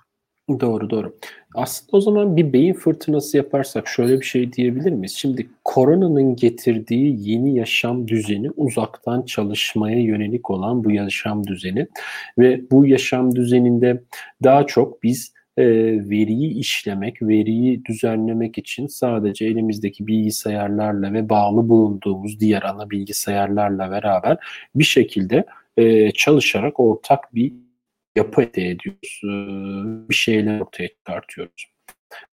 Doğru doğru. Aslında o zaman bir beyin fırtınası yaparsak şöyle bir şey diyebilir miyiz? Şimdi koronanın getirdiği yeni yaşam düzeni uzaktan çalışmaya yönelik olan bu yaşam düzeni ve bu yaşam düzeninde daha çok biz e, veriyi işlemek, veriyi düzenlemek için sadece elimizdeki bilgisayarlarla ve bağlı bulunduğumuz diğer ana bilgisayarlarla beraber bir şekilde e, çalışarak ortak bir yapı elde ediyoruz. Bir şeyler ortaya çıkartıyoruz.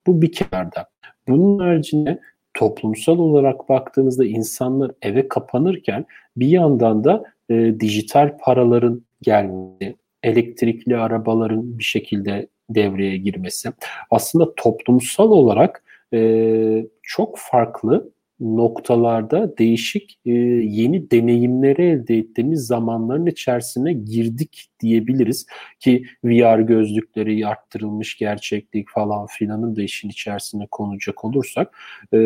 Bu bir kenarda. Bunun haricinde toplumsal olarak baktığınızda insanlar eve kapanırken bir yandan da e, dijital paraların gelmesi, elektrikli arabaların bir şekilde devreye girmesi. Aslında toplumsal olarak e, çok farklı noktalarda değişik e, yeni deneyimleri elde ettiğimiz zamanların içerisine girdik diyebiliriz ki VR gözlükleri arttırılmış gerçeklik falan filanın da işin içerisine konacak olursak e,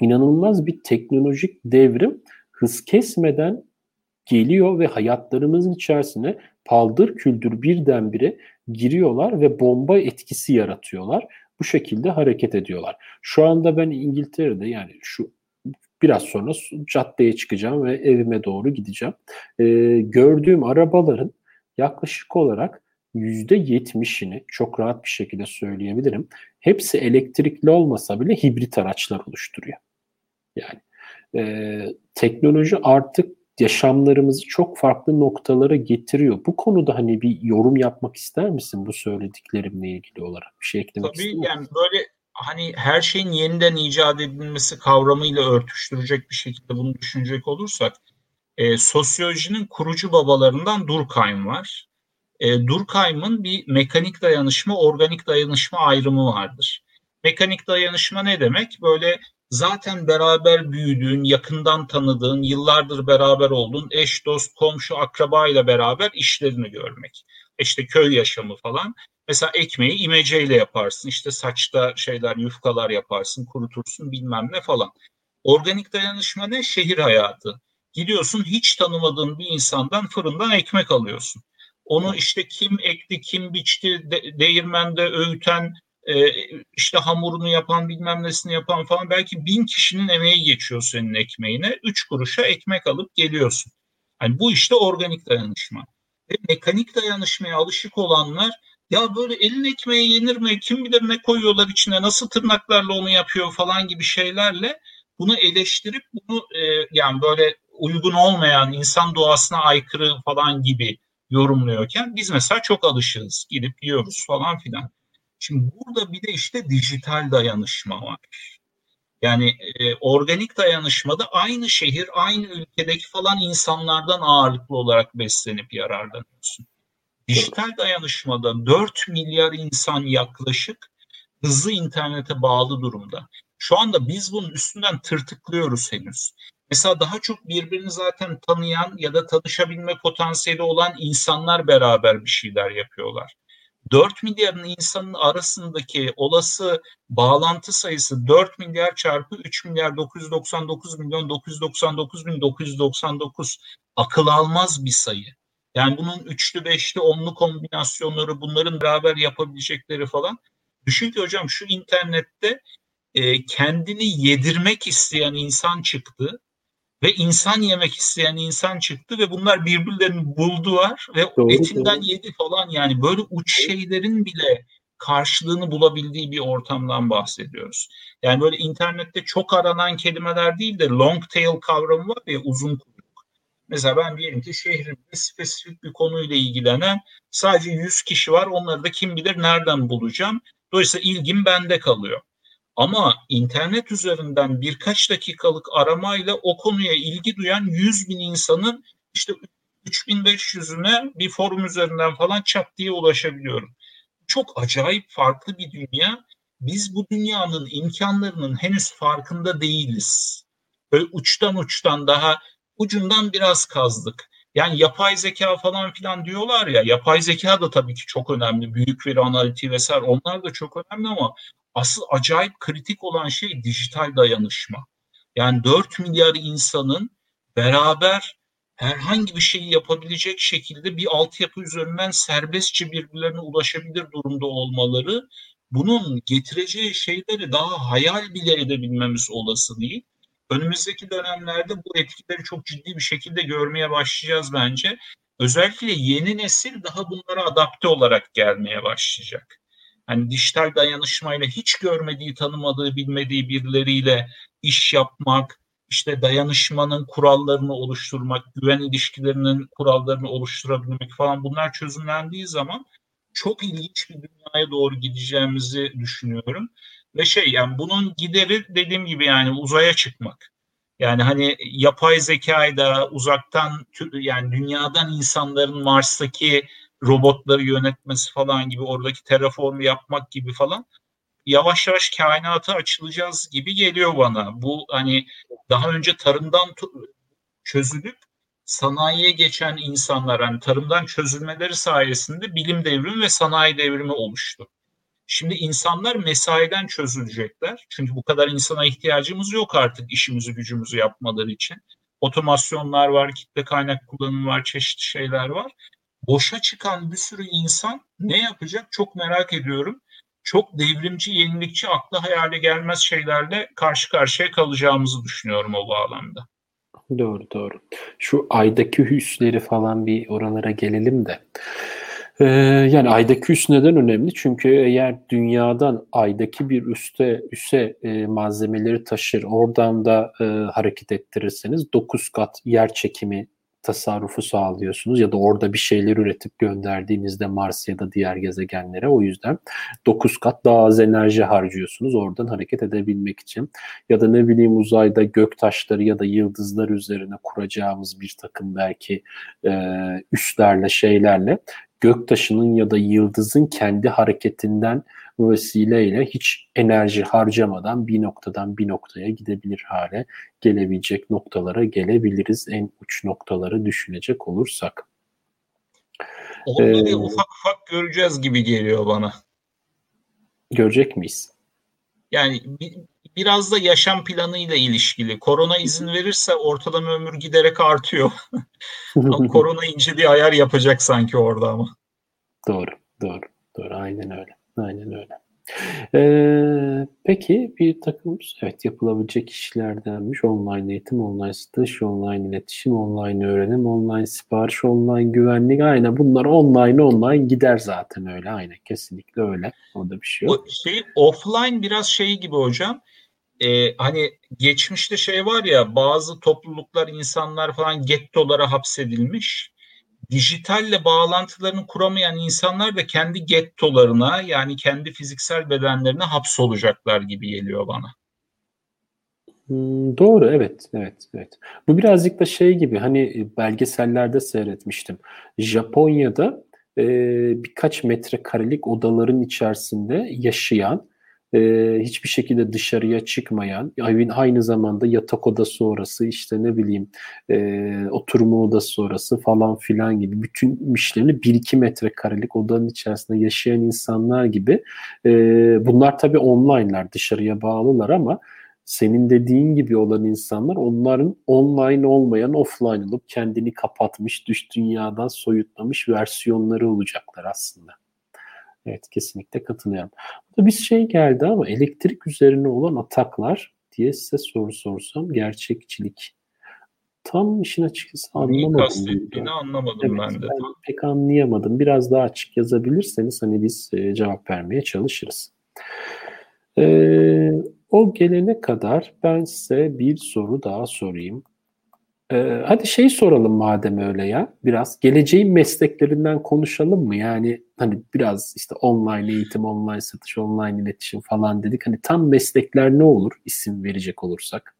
inanılmaz bir teknolojik devrim hız kesmeden geliyor ve hayatlarımızın içerisine paldır küldür birdenbire giriyorlar ve bomba etkisi yaratıyorlar. Bu şekilde hareket ediyorlar. Şu anda ben İngiltere'de yani şu biraz sonra caddeye çıkacağım ve evime doğru gideceğim. Ee, gördüğüm arabaların yaklaşık olarak %70'ini çok rahat bir şekilde söyleyebilirim. Hepsi elektrikli olmasa bile hibrit araçlar oluşturuyor. Yani e, teknoloji artık yaşamlarımızı çok farklı noktalara getiriyor. Bu konuda hani bir yorum yapmak ister misin bu söylediklerimle ilgili olarak? Bir şey eklemek Tabii yani böyle hani her şeyin yeniden icat edilmesi kavramıyla örtüştürecek bir şekilde bunu düşünecek olursak e, sosyolojinin kurucu babalarından Durkheim var. E, Durkheim'ın bir mekanik dayanışma, organik dayanışma ayrımı vardır. Mekanik dayanışma ne demek? Böyle zaten beraber büyüdüğün, yakından tanıdığın, yıllardır beraber olduğun eş, dost, komşu, akraba ile beraber işlerini görmek. İşte köy yaşamı falan. Mesela ekmeği imeceyle yaparsın. İşte saçta şeyler, yufkalar yaparsın, kurutursun bilmem ne falan. Organik dayanışma ne? Şehir hayatı. Gidiyorsun hiç tanımadığın bir insandan fırından ekmek alıyorsun. Onu işte kim ekti, kim biçti, de, değirmende öğüten, işte hamurunu yapan bilmem nesini yapan falan belki bin kişinin emeği geçiyor senin ekmeğine. Üç kuruşa ekmek alıp geliyorsun. Yani bu işte organik dayanışma. Ve mekanik dayanışmaya alışık olanlar ya böyle elin ekmeği yenir mi? Kim bilir ne koyuyorlar içine? Nasıl tırnaklarla onu yapıyor falan gibi şeylerle bunu eleştirip bunu e, yani böyle uygun olmayan insan doğasına aykırı falan gibi yorumluyorken biz mesela çok alışığız. Gidip yiyoruz falan filan. Şimdi burada bir de işte dijital dayanışma var. Yani e, organik dayanışmada aynı şehir, aynı ülkedeki falan insanlardan ağırlıklı olarak beslenip yararlanıyorsun. Dijital dayanışmada 4 milyar insan yaklaşık hızlı internete bağlı durumda. Şu anda biz bunun üstünden tırtıklıyoruz henüz. Mesela daha çok birbirini zaten tanıyan ya da tanışabilme potansiyeli olan insanlar beraber bir şeyler yapıyorlar. 4 milyarın insanın arasındaki olası bağlantı sayısı 4 milyar çarpı 3 milyar 999 milyon 999 bin 999 akıl almaz bir sayı. Yani bunun üçlü, beşli, onlu kombinasyonları bunların beraber yapabilecekleri falan. Düşün ki hocam şu internette e, kendini yedirmek isteyen insan çıktı ve insan yemek isteyen insan çıktı ve bunlar birbirlerini buldular ve doğru, etinden doğru. yedi falan yani böyle uç şeylerin bile karşılığını bulabildiği bir ortamdan bahsediyoruz. Yani böyle internette çok aranan kelimeler değil de long tail kavramı var ya uzun kuyruk. Mesela ben diyelim ki şehrimde spesifik bir konuyla ilgilenen sadece 100 kişi var. Onları da kim bilir nereden bulacağım. Dolayısıyla ilgim bende kalıyor. Ama internet üzerinden birkaç dakikalık aramayla o konuya ilgi duyan 100 bin insanın işte 3500'üne bir forum üzerinden falan çat diye ulaşabiliyorum. Çok acayip farklı bir dünya. Biz bu dünyanın imkanlarının henüz farkında değiliz. Böyle uçtan uçtan daha ucundan biraz kazdık. Yani yapay zeka falan filan diyorlar ya yapay zeka da tabii ki çok önemli. Büyük veri analitiği vesaire onlar da çok önemli ama asıl acayip kritik olan şey dijital dayanışma. Yani 4 milyar insanın beraber herhangi bir şeyi yapabilecek şekilde bir altyapı üzerinden serbestçe birbirlerine ulaşabilir durumda olmaları bunun getireceği şeyleri daha hayal bile edebilmemiz olası değil. Önümüzdeki dönemlerde bu etkileri çok ciddi bir şekilde görmeye başlayacağız bence. Özellikle yeni nesil daha bunlara adapte olarak gelmeye başlayacak. Hani dijital dayanışmayla hiç görmediği, tanımadığı, bilmediği birileriyle iş yapmak, işte dayanışmanın kurallarını oluşturmak, güven ilişkilerinin kurallarını oluşturabilmek falan bunlar çözümlendiği zaman çok ilginç bir dünyaya doğru gideceğimizi düşünüyorum. Ve şey yani bunun gideri dediğim gibi yani uzaya çıkmak. Yani hani yapay zekayı da uzaktan yani dünyadan insanların Mars'taki robotları yönetmesi falan gibi oradaki terraformu yapmak gibi falan yavaş yavaş kainata açılacağız gibi geliyor bana. Bu hani daha önce tarımdan çözülüp sanayiye geçen insanlar hani tarımdan çözülmeleri sayesinde bilim devrimi ve sanayi devrimi oluştu. Şimdi insanlar mesaiden çözülecekler. Çünkü bu kadar insana ihtiyacımız yok artık işimizi gücümüzü yapmaları için. Otomasyonlar var, kitle kaynak kullanımı var, çeşitli şeyler var. Boşa çıkan bir sürü insan ne yapacak çok merak ediyorum. Çok devrimci, yenilikçi, akla hayale gelmez şeylerle karşı karşıya kalacağımızı düşünüyorum o bağlamda. Doğru doğru. Şu aydaki hüsleri falan bir oralara gelelim de. Ee, yani aydaki üs neden önemli? Çünkü eğer dünyadan aydaki bir üste üse e, malzemeleri taşır, oradan da e, hareket ettirirseniz 9 kat yer çekimi tasarrufu sağlıyorsunuz ya da orada bir şeyler üretip gönderdiğinizde Mars ya da diğer gezegenlere o yüzden 9 kat daha az enerji harcıyorsunuz oradan hareket edebilmek için. Ya da ne bileyim uzayda gök taşları ya da yıldızlar üzerine kuracağımız bir takım belki e, üslerle şeylerle göktaşının ya da yıldızın kendi hareketinden vesileyle hiç enerji harcamadan bir noktadan bir noktaya gidebilir hale gelebilecek noktalara gelebiliriz en uç noktaları düşünecek olursak. Onları ee, ufak ufak göreceğiz gibi geliyor bana. Görecek miyiz? Yani bir, biraz da yaşam planıyla ilişkili. Korona izin verirse ortalama ömür giderek artıyor. ama korona ince bir ayar yapacak sanki orada ama. Doğru, doğru, doğru. Aynen öyle. Aynen öyle. Ee, peki bir takım evet yapılabilecek işlerdenmiş. Online eğitim, online satış, online iletişim, online öğrenim, online sipariş, online güvenlik. Aynen bunlar online online gider zaten öyle. Aynen kesinlikle öyle. Orada bir şey yok. O şey offline biraz şey gibi hocam. Ee, hani geçmişte şey var ya bazı topluluklar insanlar falan gettolara hapsedilmiş dijitalle bağlantılarını kuramayan insanlar da kendi gettolarına yani kendi fiziksel bedenlerine hapsolacaklar gibi geliyor bana. Hmm, doğru evet evet evet. Bu birazcık da şey gibi hani belgesellerde seyretmiştim. Japonya'da e, birkaç metrekarelik odaların içerisinde yaşayan e, hiçbir şekilde dışarıya çıkmayan, aynı zamanda yatak odası orası, işte ne bileyim e, oturma odası orası falan filan gibi bütün işlerini 1-2 metrekarelik odanın içerisinde yaşayan insanlar gibi e, bunlar tabii online'lar, dışarıya bağlılar ama senin dediğin gibi olan insanlar onların online olmayan offline olup kendini kapatmış, dış dünyadan soyutlamış versiyonları olacaklar aslında. Evet kesinlikle katılıyorum. Burada bir şey geldi ama elektrik üzerine olan ataklar diye size soru sorsam gerçekçilik. Tam işin açıkçası anlamadım. Neyi anlamadım evet, ben de. Ben pek anlayamadım. Biraz daha açık yazabilirseniz hani biz e, cevap vermeye çalışırız. Ee, o gelene kadar ben size bir soru daha sorayım. Ee, hadi şey soralım madem öyle ya. Biraz geleceğin mesleklerinden konuşalım mı? Yani hani biraz işte online eğitim, online satış, online iletişim falan dedik. Hani tam meslekler ne olur isim verecek olursak?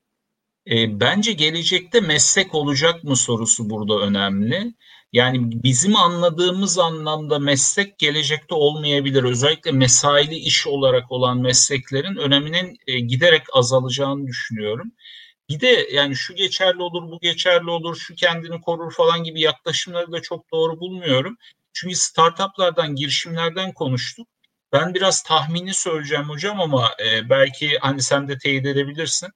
E, bence gelecekte meslek olacak mı sorusu burada önemli. Yani bizim anladığımız anlamda meslek gelecekte olmayabilir. Özellikle mesaili iş olarak olan mesleklerin öneminin e, giderek azalacağını düşünüyorum. Bir de yani şu geçerli olur, bu geçerli olur, şu kendini korur falan gibi yaklaşımları da çok doğru bulmuyorum. Çünkü startuplardan, girişimlerden konuştuk. Ben biraz tahmini söyleyeceğim hocam ama e, belki hani sen de teyit edebilirsin.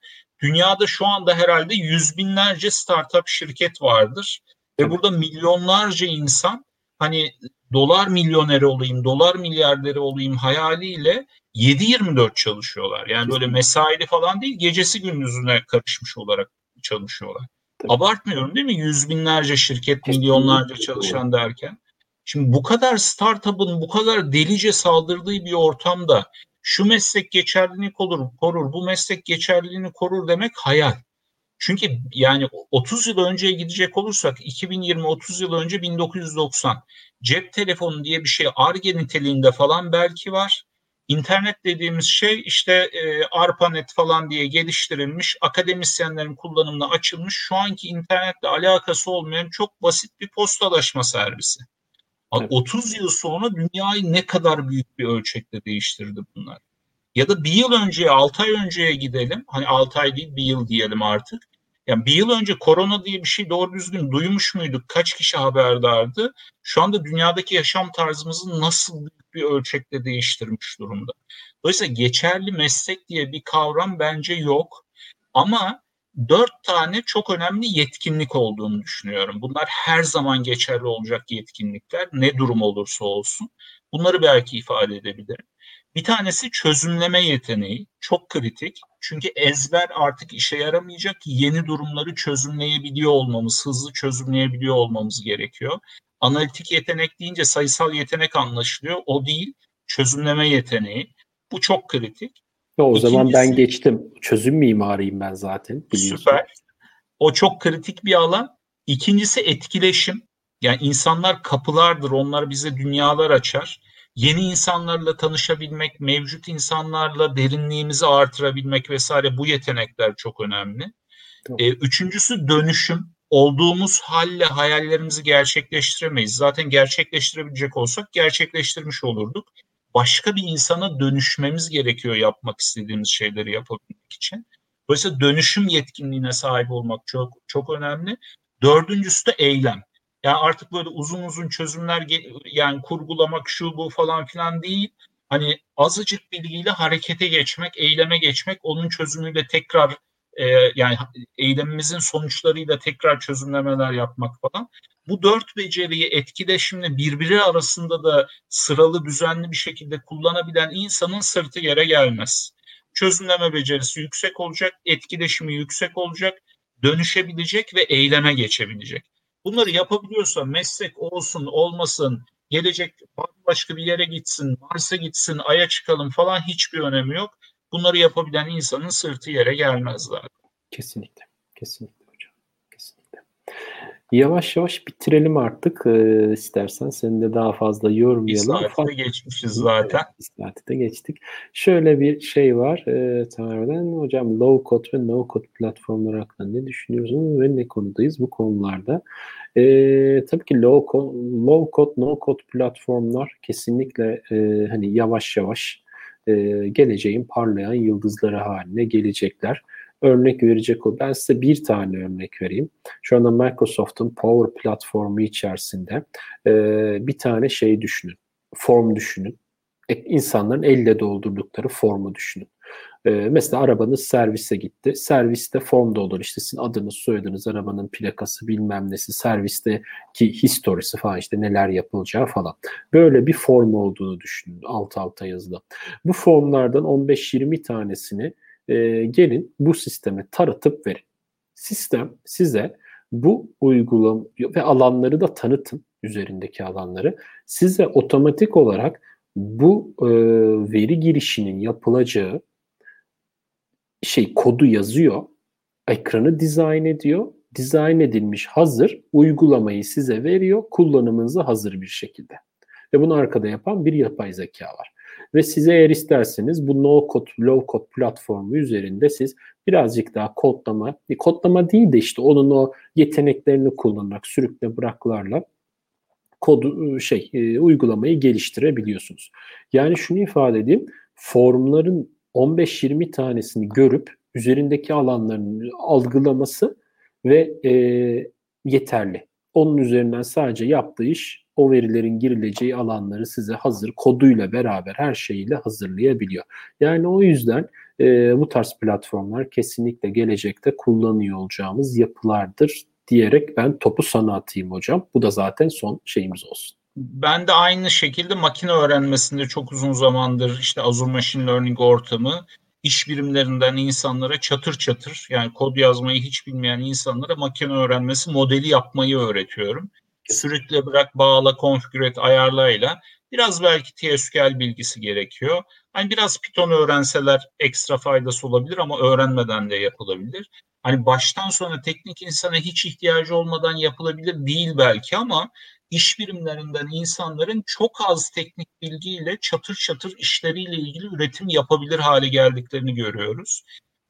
dünyada şu anda herhalde yüz binlerce startup şirket vardır. Ve burada milyonlarca insan hani dolar milyoneri olayım, dolar milyarderi olayım hayaliyle 7-24 çalışıyorlar. Yani böyle mesaili falan değil, gecesi gündüzüne karışmış olarak çalışıyorlar. Tabii. Abartmıyorum değil mi? Yüz binlerce şirket, milyonlarca çalışan derken. Şimdi bu kadar startup'ın bu kadar delice saldırdığı bir ortamda şu meslek geçerliliğini korur, korur, bu meslek geçerliliğini korur demek hayal. Çünkü yani 30 yıl önceye gidecek olursak 2020 30 yıl önce 1990 cep telefonu diye bir şey ARGE niteliğinde falan belki var. İnternet dediğimiz şey işte e, ARPANET falan diye geliştirilmiş, akademisyenlerin kullanımına açılmış, şu anki internetle alakası olmayan çok basit bir postalaşma servisi. Evet. 30 yıl sonra dünyayı ne kadar büyük bir ölçekte değiştirdi bunlar. Ya da bir yıl önceye, 6 ay önceye gidelim. Hani 6 ay değil bir yıl diyelim artık. Yani bir yıl önce korona diye bir şey doğru düzgün duymuş muyduk? Kaç kişi haberdardı? Şu anda dünyadaki yaşam tarzımızı nasıl bir ölçekte değiştirmiş durumda. Dolayısıyla geçerli meslek diye bir kavram bence yok. Ama dört tane çok önemli yetkinlik olduğunu düşünüyorum. Bunlar her zaman geçerli olacak yetkinlikler ne durum olursa olsun. Bunları belki ifade edebilirim. Bir tanesi çözümleme yeteneği. Çok kritik. Çünkü ezber artık işe yaramayacak. Yeni durumları çözümleyebiliyor olmamız, hızlı çözümleyebiliyor olmamız gerekiyor. Analitik yetenek deyince sayısal yetenek anlaşılıyor. O değil. Çözümleme yeteneği. Bu çok kritik. O İkincisi, zaman ben geçtim. Çözüm mimarıyım ben zaten. Biliyorsun. Süper. O çok kritik bir alan. İkincisi etkileşim. Yani insanlar kapılardır. Onlar bize dünyalar açar yeni insanlarla tanışabilmek, mevcut insanlarla derinliğimizi artırabilmek vesaire bu yetenekler çok önemli. Tamam. E, üçüncüsü dönüşüm. Olduğumuz halle hayallerimizi gerçekleştiremeyiz. Zaten gerçekleştirebilecek olsak gerçekleştirmiş olurduk. Başka bir insana dönüşmemiz gerekiyor yapmak istediğimiz şeyleri yapabilmek için. Dolayısıyla dönüşüm yetkinliğine sahip olmak çok çok önemli. Dördüncüsü de eylem. Yani artık böyle uzun uzun çözümler yani kurgulamak şu bu falan filan değil. Hani azıcık bilgiyle harekete geçmek, eyleme geçmek, onun çözümüyle tekrar e, yani eylemimizin sonuçlarıyla tekrar çözümlemeler yapmak falan. Bu dört beceriyi etkileşimle birbiri arasında da sıralı düzenli bir şekilde kullanabilen insanın sırtı yere gelmez. Çözümleme becerisi yüksek olacak, etkileşimi yüksek olacak, dönüşebilecek ve eyleme geçebilecek. Bunları yapabiliyorsa meslek olsun olmasın, gelecek başka bir yere gitsin, Mars'a gitsin, Ay'a çıkalım falan hiçbir önemi yok. Bunları yapabilen insanın sırtı yere gelmez zaten. Kesinlikle, kesinlikle hocam, kesinlikle. Yavaş yavaş bitirelim artık ee, istersen. Seni de daha fazla yormayalım. Bir saati de geçmişiz zaten. Bir saati de geçtik. Şöyle bir şey var. E, tamamen hocam low code ve no code platformlar hakkında ne düşünüyorsunuz ve ne konudayız bu konularda? E, tabii ki low code, low code, no code platformlar kesinlikle e, hani yavaş yavaş e, geleceğin parlayan yıldızları haline gelecekler örnek verecek o. Ben size bir tane örnek vereyim. Şu anda Microsoft'un Power platformu içerisinde e, bir tane şey düşünün. Form düşünün. E, insanların elle doldurdukları formu düşünün. E, mesela arabanız servise gitti. Serviste form doldur. İşte sizin adınız, soyadınız, arabanın plakası bilmem nesi, servisteki historisi falan işte neler yapılacağı falan. Böyle bir form olduğunu düşünün alt alta yazılı. Bu formlardan 15-20 tanesini e, gelin bu sisteme taratıp verin. Sistem size bu uygulam ve alanları da tanıtın üzerindeki alanları. Size otomatik olarak bu e, veri girişinin yapılacağı şey kodu yazıyor. Ekranı dizayn ediyor. Dizayn edilmiş hazır uygulamayı size veriyor. Kullanımınıza hazır bir şekilde. Ve bunu arkada yapan bir yapay zeka var. Ve size eğer isterseniz bu no code, low code platformu üzerinde siz birazcık daha kodlama, e, kodlama değil de işte onun o yeteneklerini kullanarak sürükle bıraklarla kodu şey e, uygulamayı geliştirebiliyorsunuz. Yani şunu ifade edeyim. Formların 15-20 tanesini görüp üzerindeki alanların algılaması ve e, yeterli. Onun üzerinden sadece yaptığı iş o verilerin girileceği alanları size hazır koduyla beraber her şeyiyle hazırlayabiliyor. Yani o yüzden e, bu tarz platformlar kesinlikle gelecekte kullanıyor olacağımız yapılardır diyerek ben topu sana atayım hocam. Bu da zaten son şeyimiz olsun. Ben de aynı şekilde makine öğrenmesinde çok uzun zamandır işte Azure Machine Learning ortamı iş birimlerinden insanlara çatır çatır yani kod yazmayı hiç bilmeyen insanlara makine öğrenmesi modeli yapmayı öğretiyorum. Sürükle bırak, bağla, konfigür et, ayarlayla. Biraz belki TSQL bilgisi gerekiyor. Hani biraz Python öğrenseler ekstra faydası olabilir ama öğrenmeden de yapılabilir. Hani baştan sona teknik insana hiç ihtiyacı olmadan yapılabilir değil belki ama iş birimlerinden insanların çok az teknik bilgiyle çatır çatır işleriyle ilgili üretim yapabilir hale geldiklerini görüyoruz.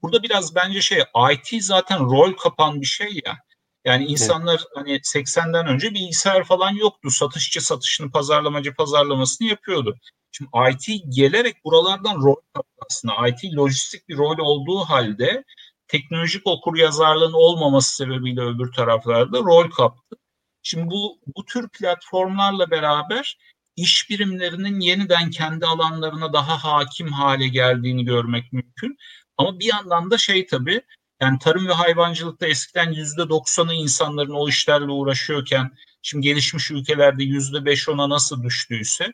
Burada biraz bence şey IT zaten rol kapan bir şey ya. Yani insanlar evet. hani 80'den önce bilgisayar falan yoktu. Satışçı satışını, pazarlamacı pazarlamasını yapıyordu. Şimdi IT gelerek buralardan rol aslında. IT lojistik bir rol olduğu halde teknolojik okur yazarlığın olmaması sebebiyle öbür taraflarda rol kaptı. Şimdi bu bu tür platformlarla beraber iş birimlerinin yeniden kendi alanlarına daha hakim hale geldiğini görmek mümkün. Ama bir yandan da şey tabii yani tarım ve hayvancılıkta eskiden yüzde doksanı insanların o işlerle uğraşıyorken şimdi gelişmiş ülkelerde yüzde beş ona nasıl düştüyse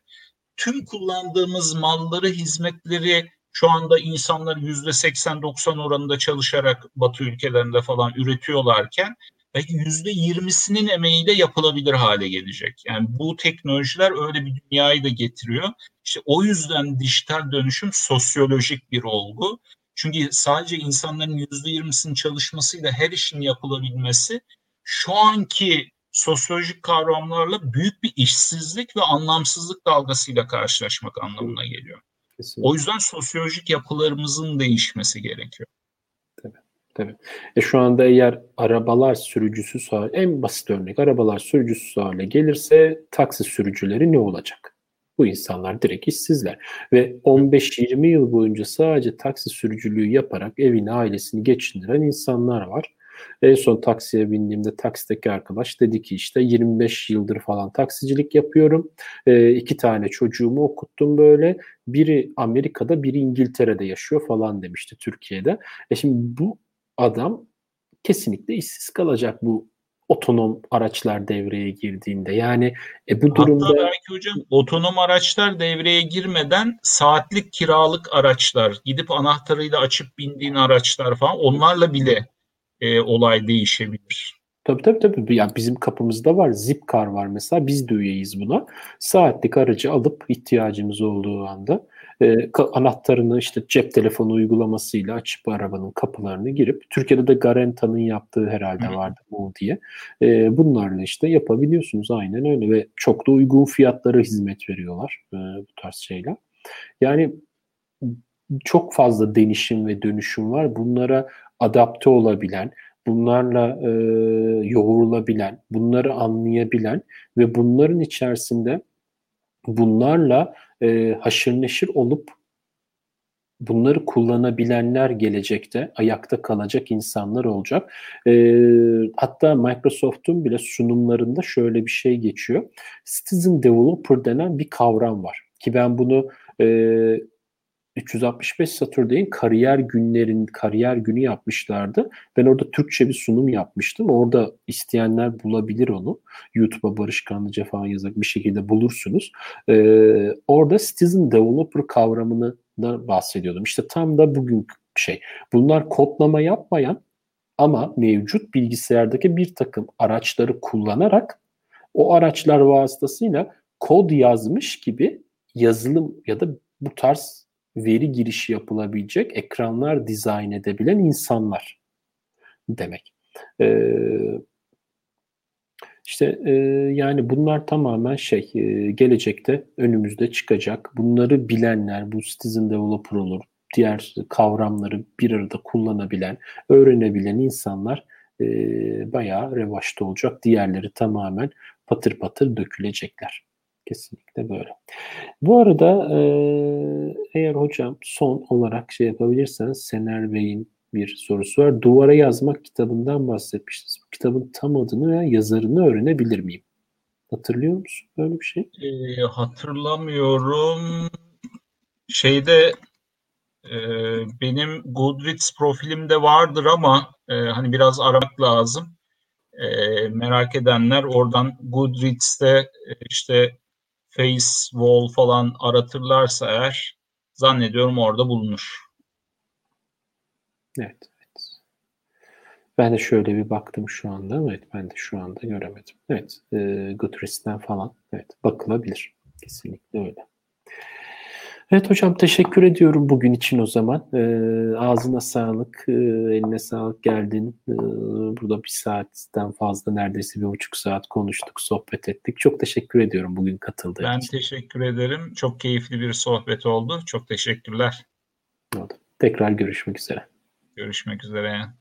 tüm kullandığımız malları, hizmetleri şu anda insanlar yüzde seksen doksan oranında çalışarak Batı ülkelerinde falan üretiyorlarken belki yüzde yirmisinin emeğiyle yapılabilir hale gelecek. Yani bu teknolojiler öyle bir dünyayı da getiriyor. İşte o yüzden dijital dönüşüm sosyolojik bir olgu. Çünkü sadece insanların yüzde yirmisinin çalışmasıyla her işin yapılabilmesi şu anki sosyolojik kavramlarla büyük bir işsizlik ve anlamsızlık dalgasıyla karşılaşmak anlamına geliyor. Kesinlikle. O yüzden sosyolojik yapılarımızın değişmesi gerekiyor. Tabii. Tabii. E şu anda eğer arabalar sürücüsü en basit örnek arabalar sürücüsü hale gelirse taksi sürücüleri ne olacak? Bu insanlar direkt işsizler. Ve 15-20 yıl boyunca sadece taksi sürücülüğü yaparak evini, ailesini geçindiren insanlar var. En son taksiye bindiğimde taksideki arkadaş dedi ki işte 25 yıldır falan taksicilik yapıyorum. E, iki tane çocuğumu okuttum böyle. Biri Amerika'da, biri İngiltere'de yaşıyor falan demişti Türkiye'de. E şimdi bu adam kesinlikle işsiz kalacak bu otonom araçlar devreye girdiğinde. Yani e, bu durumda... Hatta belki hocam otonom araçlar devreye girmeden saatlik kiralık araçlar, gidip anahtarıyla açıp bindiğin araçlar falan onlarla bile e, olay değişebilir. Tabii tabii tabii. Yani bizim kapımızda var. Zipcar var mesela. Biz de üyeyiz buna. Saatlik aracı alıp ihtiyacımız olduğu anda e, anahtarını işte cep telefonu uygulamasıyla açıp arabanın kapılarını girip Türkiye'de de Garanta'nın yaptığı herhalde Hı. vardı bu diye. E, bunlarla işte yapabiliyorsunuz aynen öyle ve çok da uygun fiyatlara hizmet veriyorlar e, bu tarz şeyler. Yani çok fazla denişim ve dönüşüm var. Bunlara adapte olabilen, bunlarla e, yoğrulabilen, bunları anlayabilen ve bunların içerisinde bunlarla e, haşır neşir olup bunları kullanabilenler gelecekte ayakta kalacak insanlar olacak. E, hatta Microsoft'un bile sunumlarında şöyle bir şey geçiyor. Citizen Developer denen bir kavram var. Ki ben bunu e, 365 Saturday'in kariyer günlerin kariyer günü yapmışlardı. Ben orada Türkçe bir sunum yapmıştım. Orada isteyenler bulabilir onu. YouTube'a Barış Kanlıca falan yazıp bir şekilde bulursunuz. Ee, orada Citizen Developer kavramını da bahsediyordum. İşte tam da bugünkü şey. Bunlar kodlama yapmayan ama mevcut bilgisayardaki bir takım araçları kullanarak o araçlar vasıtasıyla kod yazmış gibi yazılım ya da bu tarz veri girişi yapılabilecek ekranlar dizayn edebilen insanlar demek. Ee, işte e, yani bunlar tamamen şey e, gelecekte önümüzde çıkacak. Bunları bilenler, bu citizen developer olur, diğer kavramları bir arada kullanabilen, öğrenebilen insanlar e, bayağı revaçta olacak. Diğerleri tamamen patır patır dökülecekler. Kesinlikle böyle. Bu arada eğer hocam son olarak şey yapabilirseniz Sener Bey'in bir sorusu var. Duvara yazmak kitabından bahsetmiştiniz. Bu kitabın tam adını ve yazarını öğrenebilir miyim? Hatırlıyor musun böyle bir şey? E, hatırlamıyorum. Şeyde e, benim Goodreads profilimde vardır ama e, hani biraz aramak lazım. E, merak edenler oradan Goodreads'te işte face wall falan aratırlarsa eğer zannediyorum orada bulunur. Evet. evet. Ben de şöyle bir baktım şu anda. Evet ben de şu anda göremedim. Evet. E, Goodreads'ten falan. Evet. Bakılabilir. Kesinlikle öyle. Evet hocam teşekkür ediyorum bugün için o zaman. E, ağzına sağlık, e, eline sağlık geldin. E, burada bir saatten fazla neredeyse bir buçuk saat konuştuk, sohbet ettik. Çok teşekkür ediyorum bugün katıldığın ben için. Ben teşekkür ederim. Çok keyifli bir sohbet oldu. Çok teşekkürler. Tekrar görüşmek üzere. Görüşmek üzere.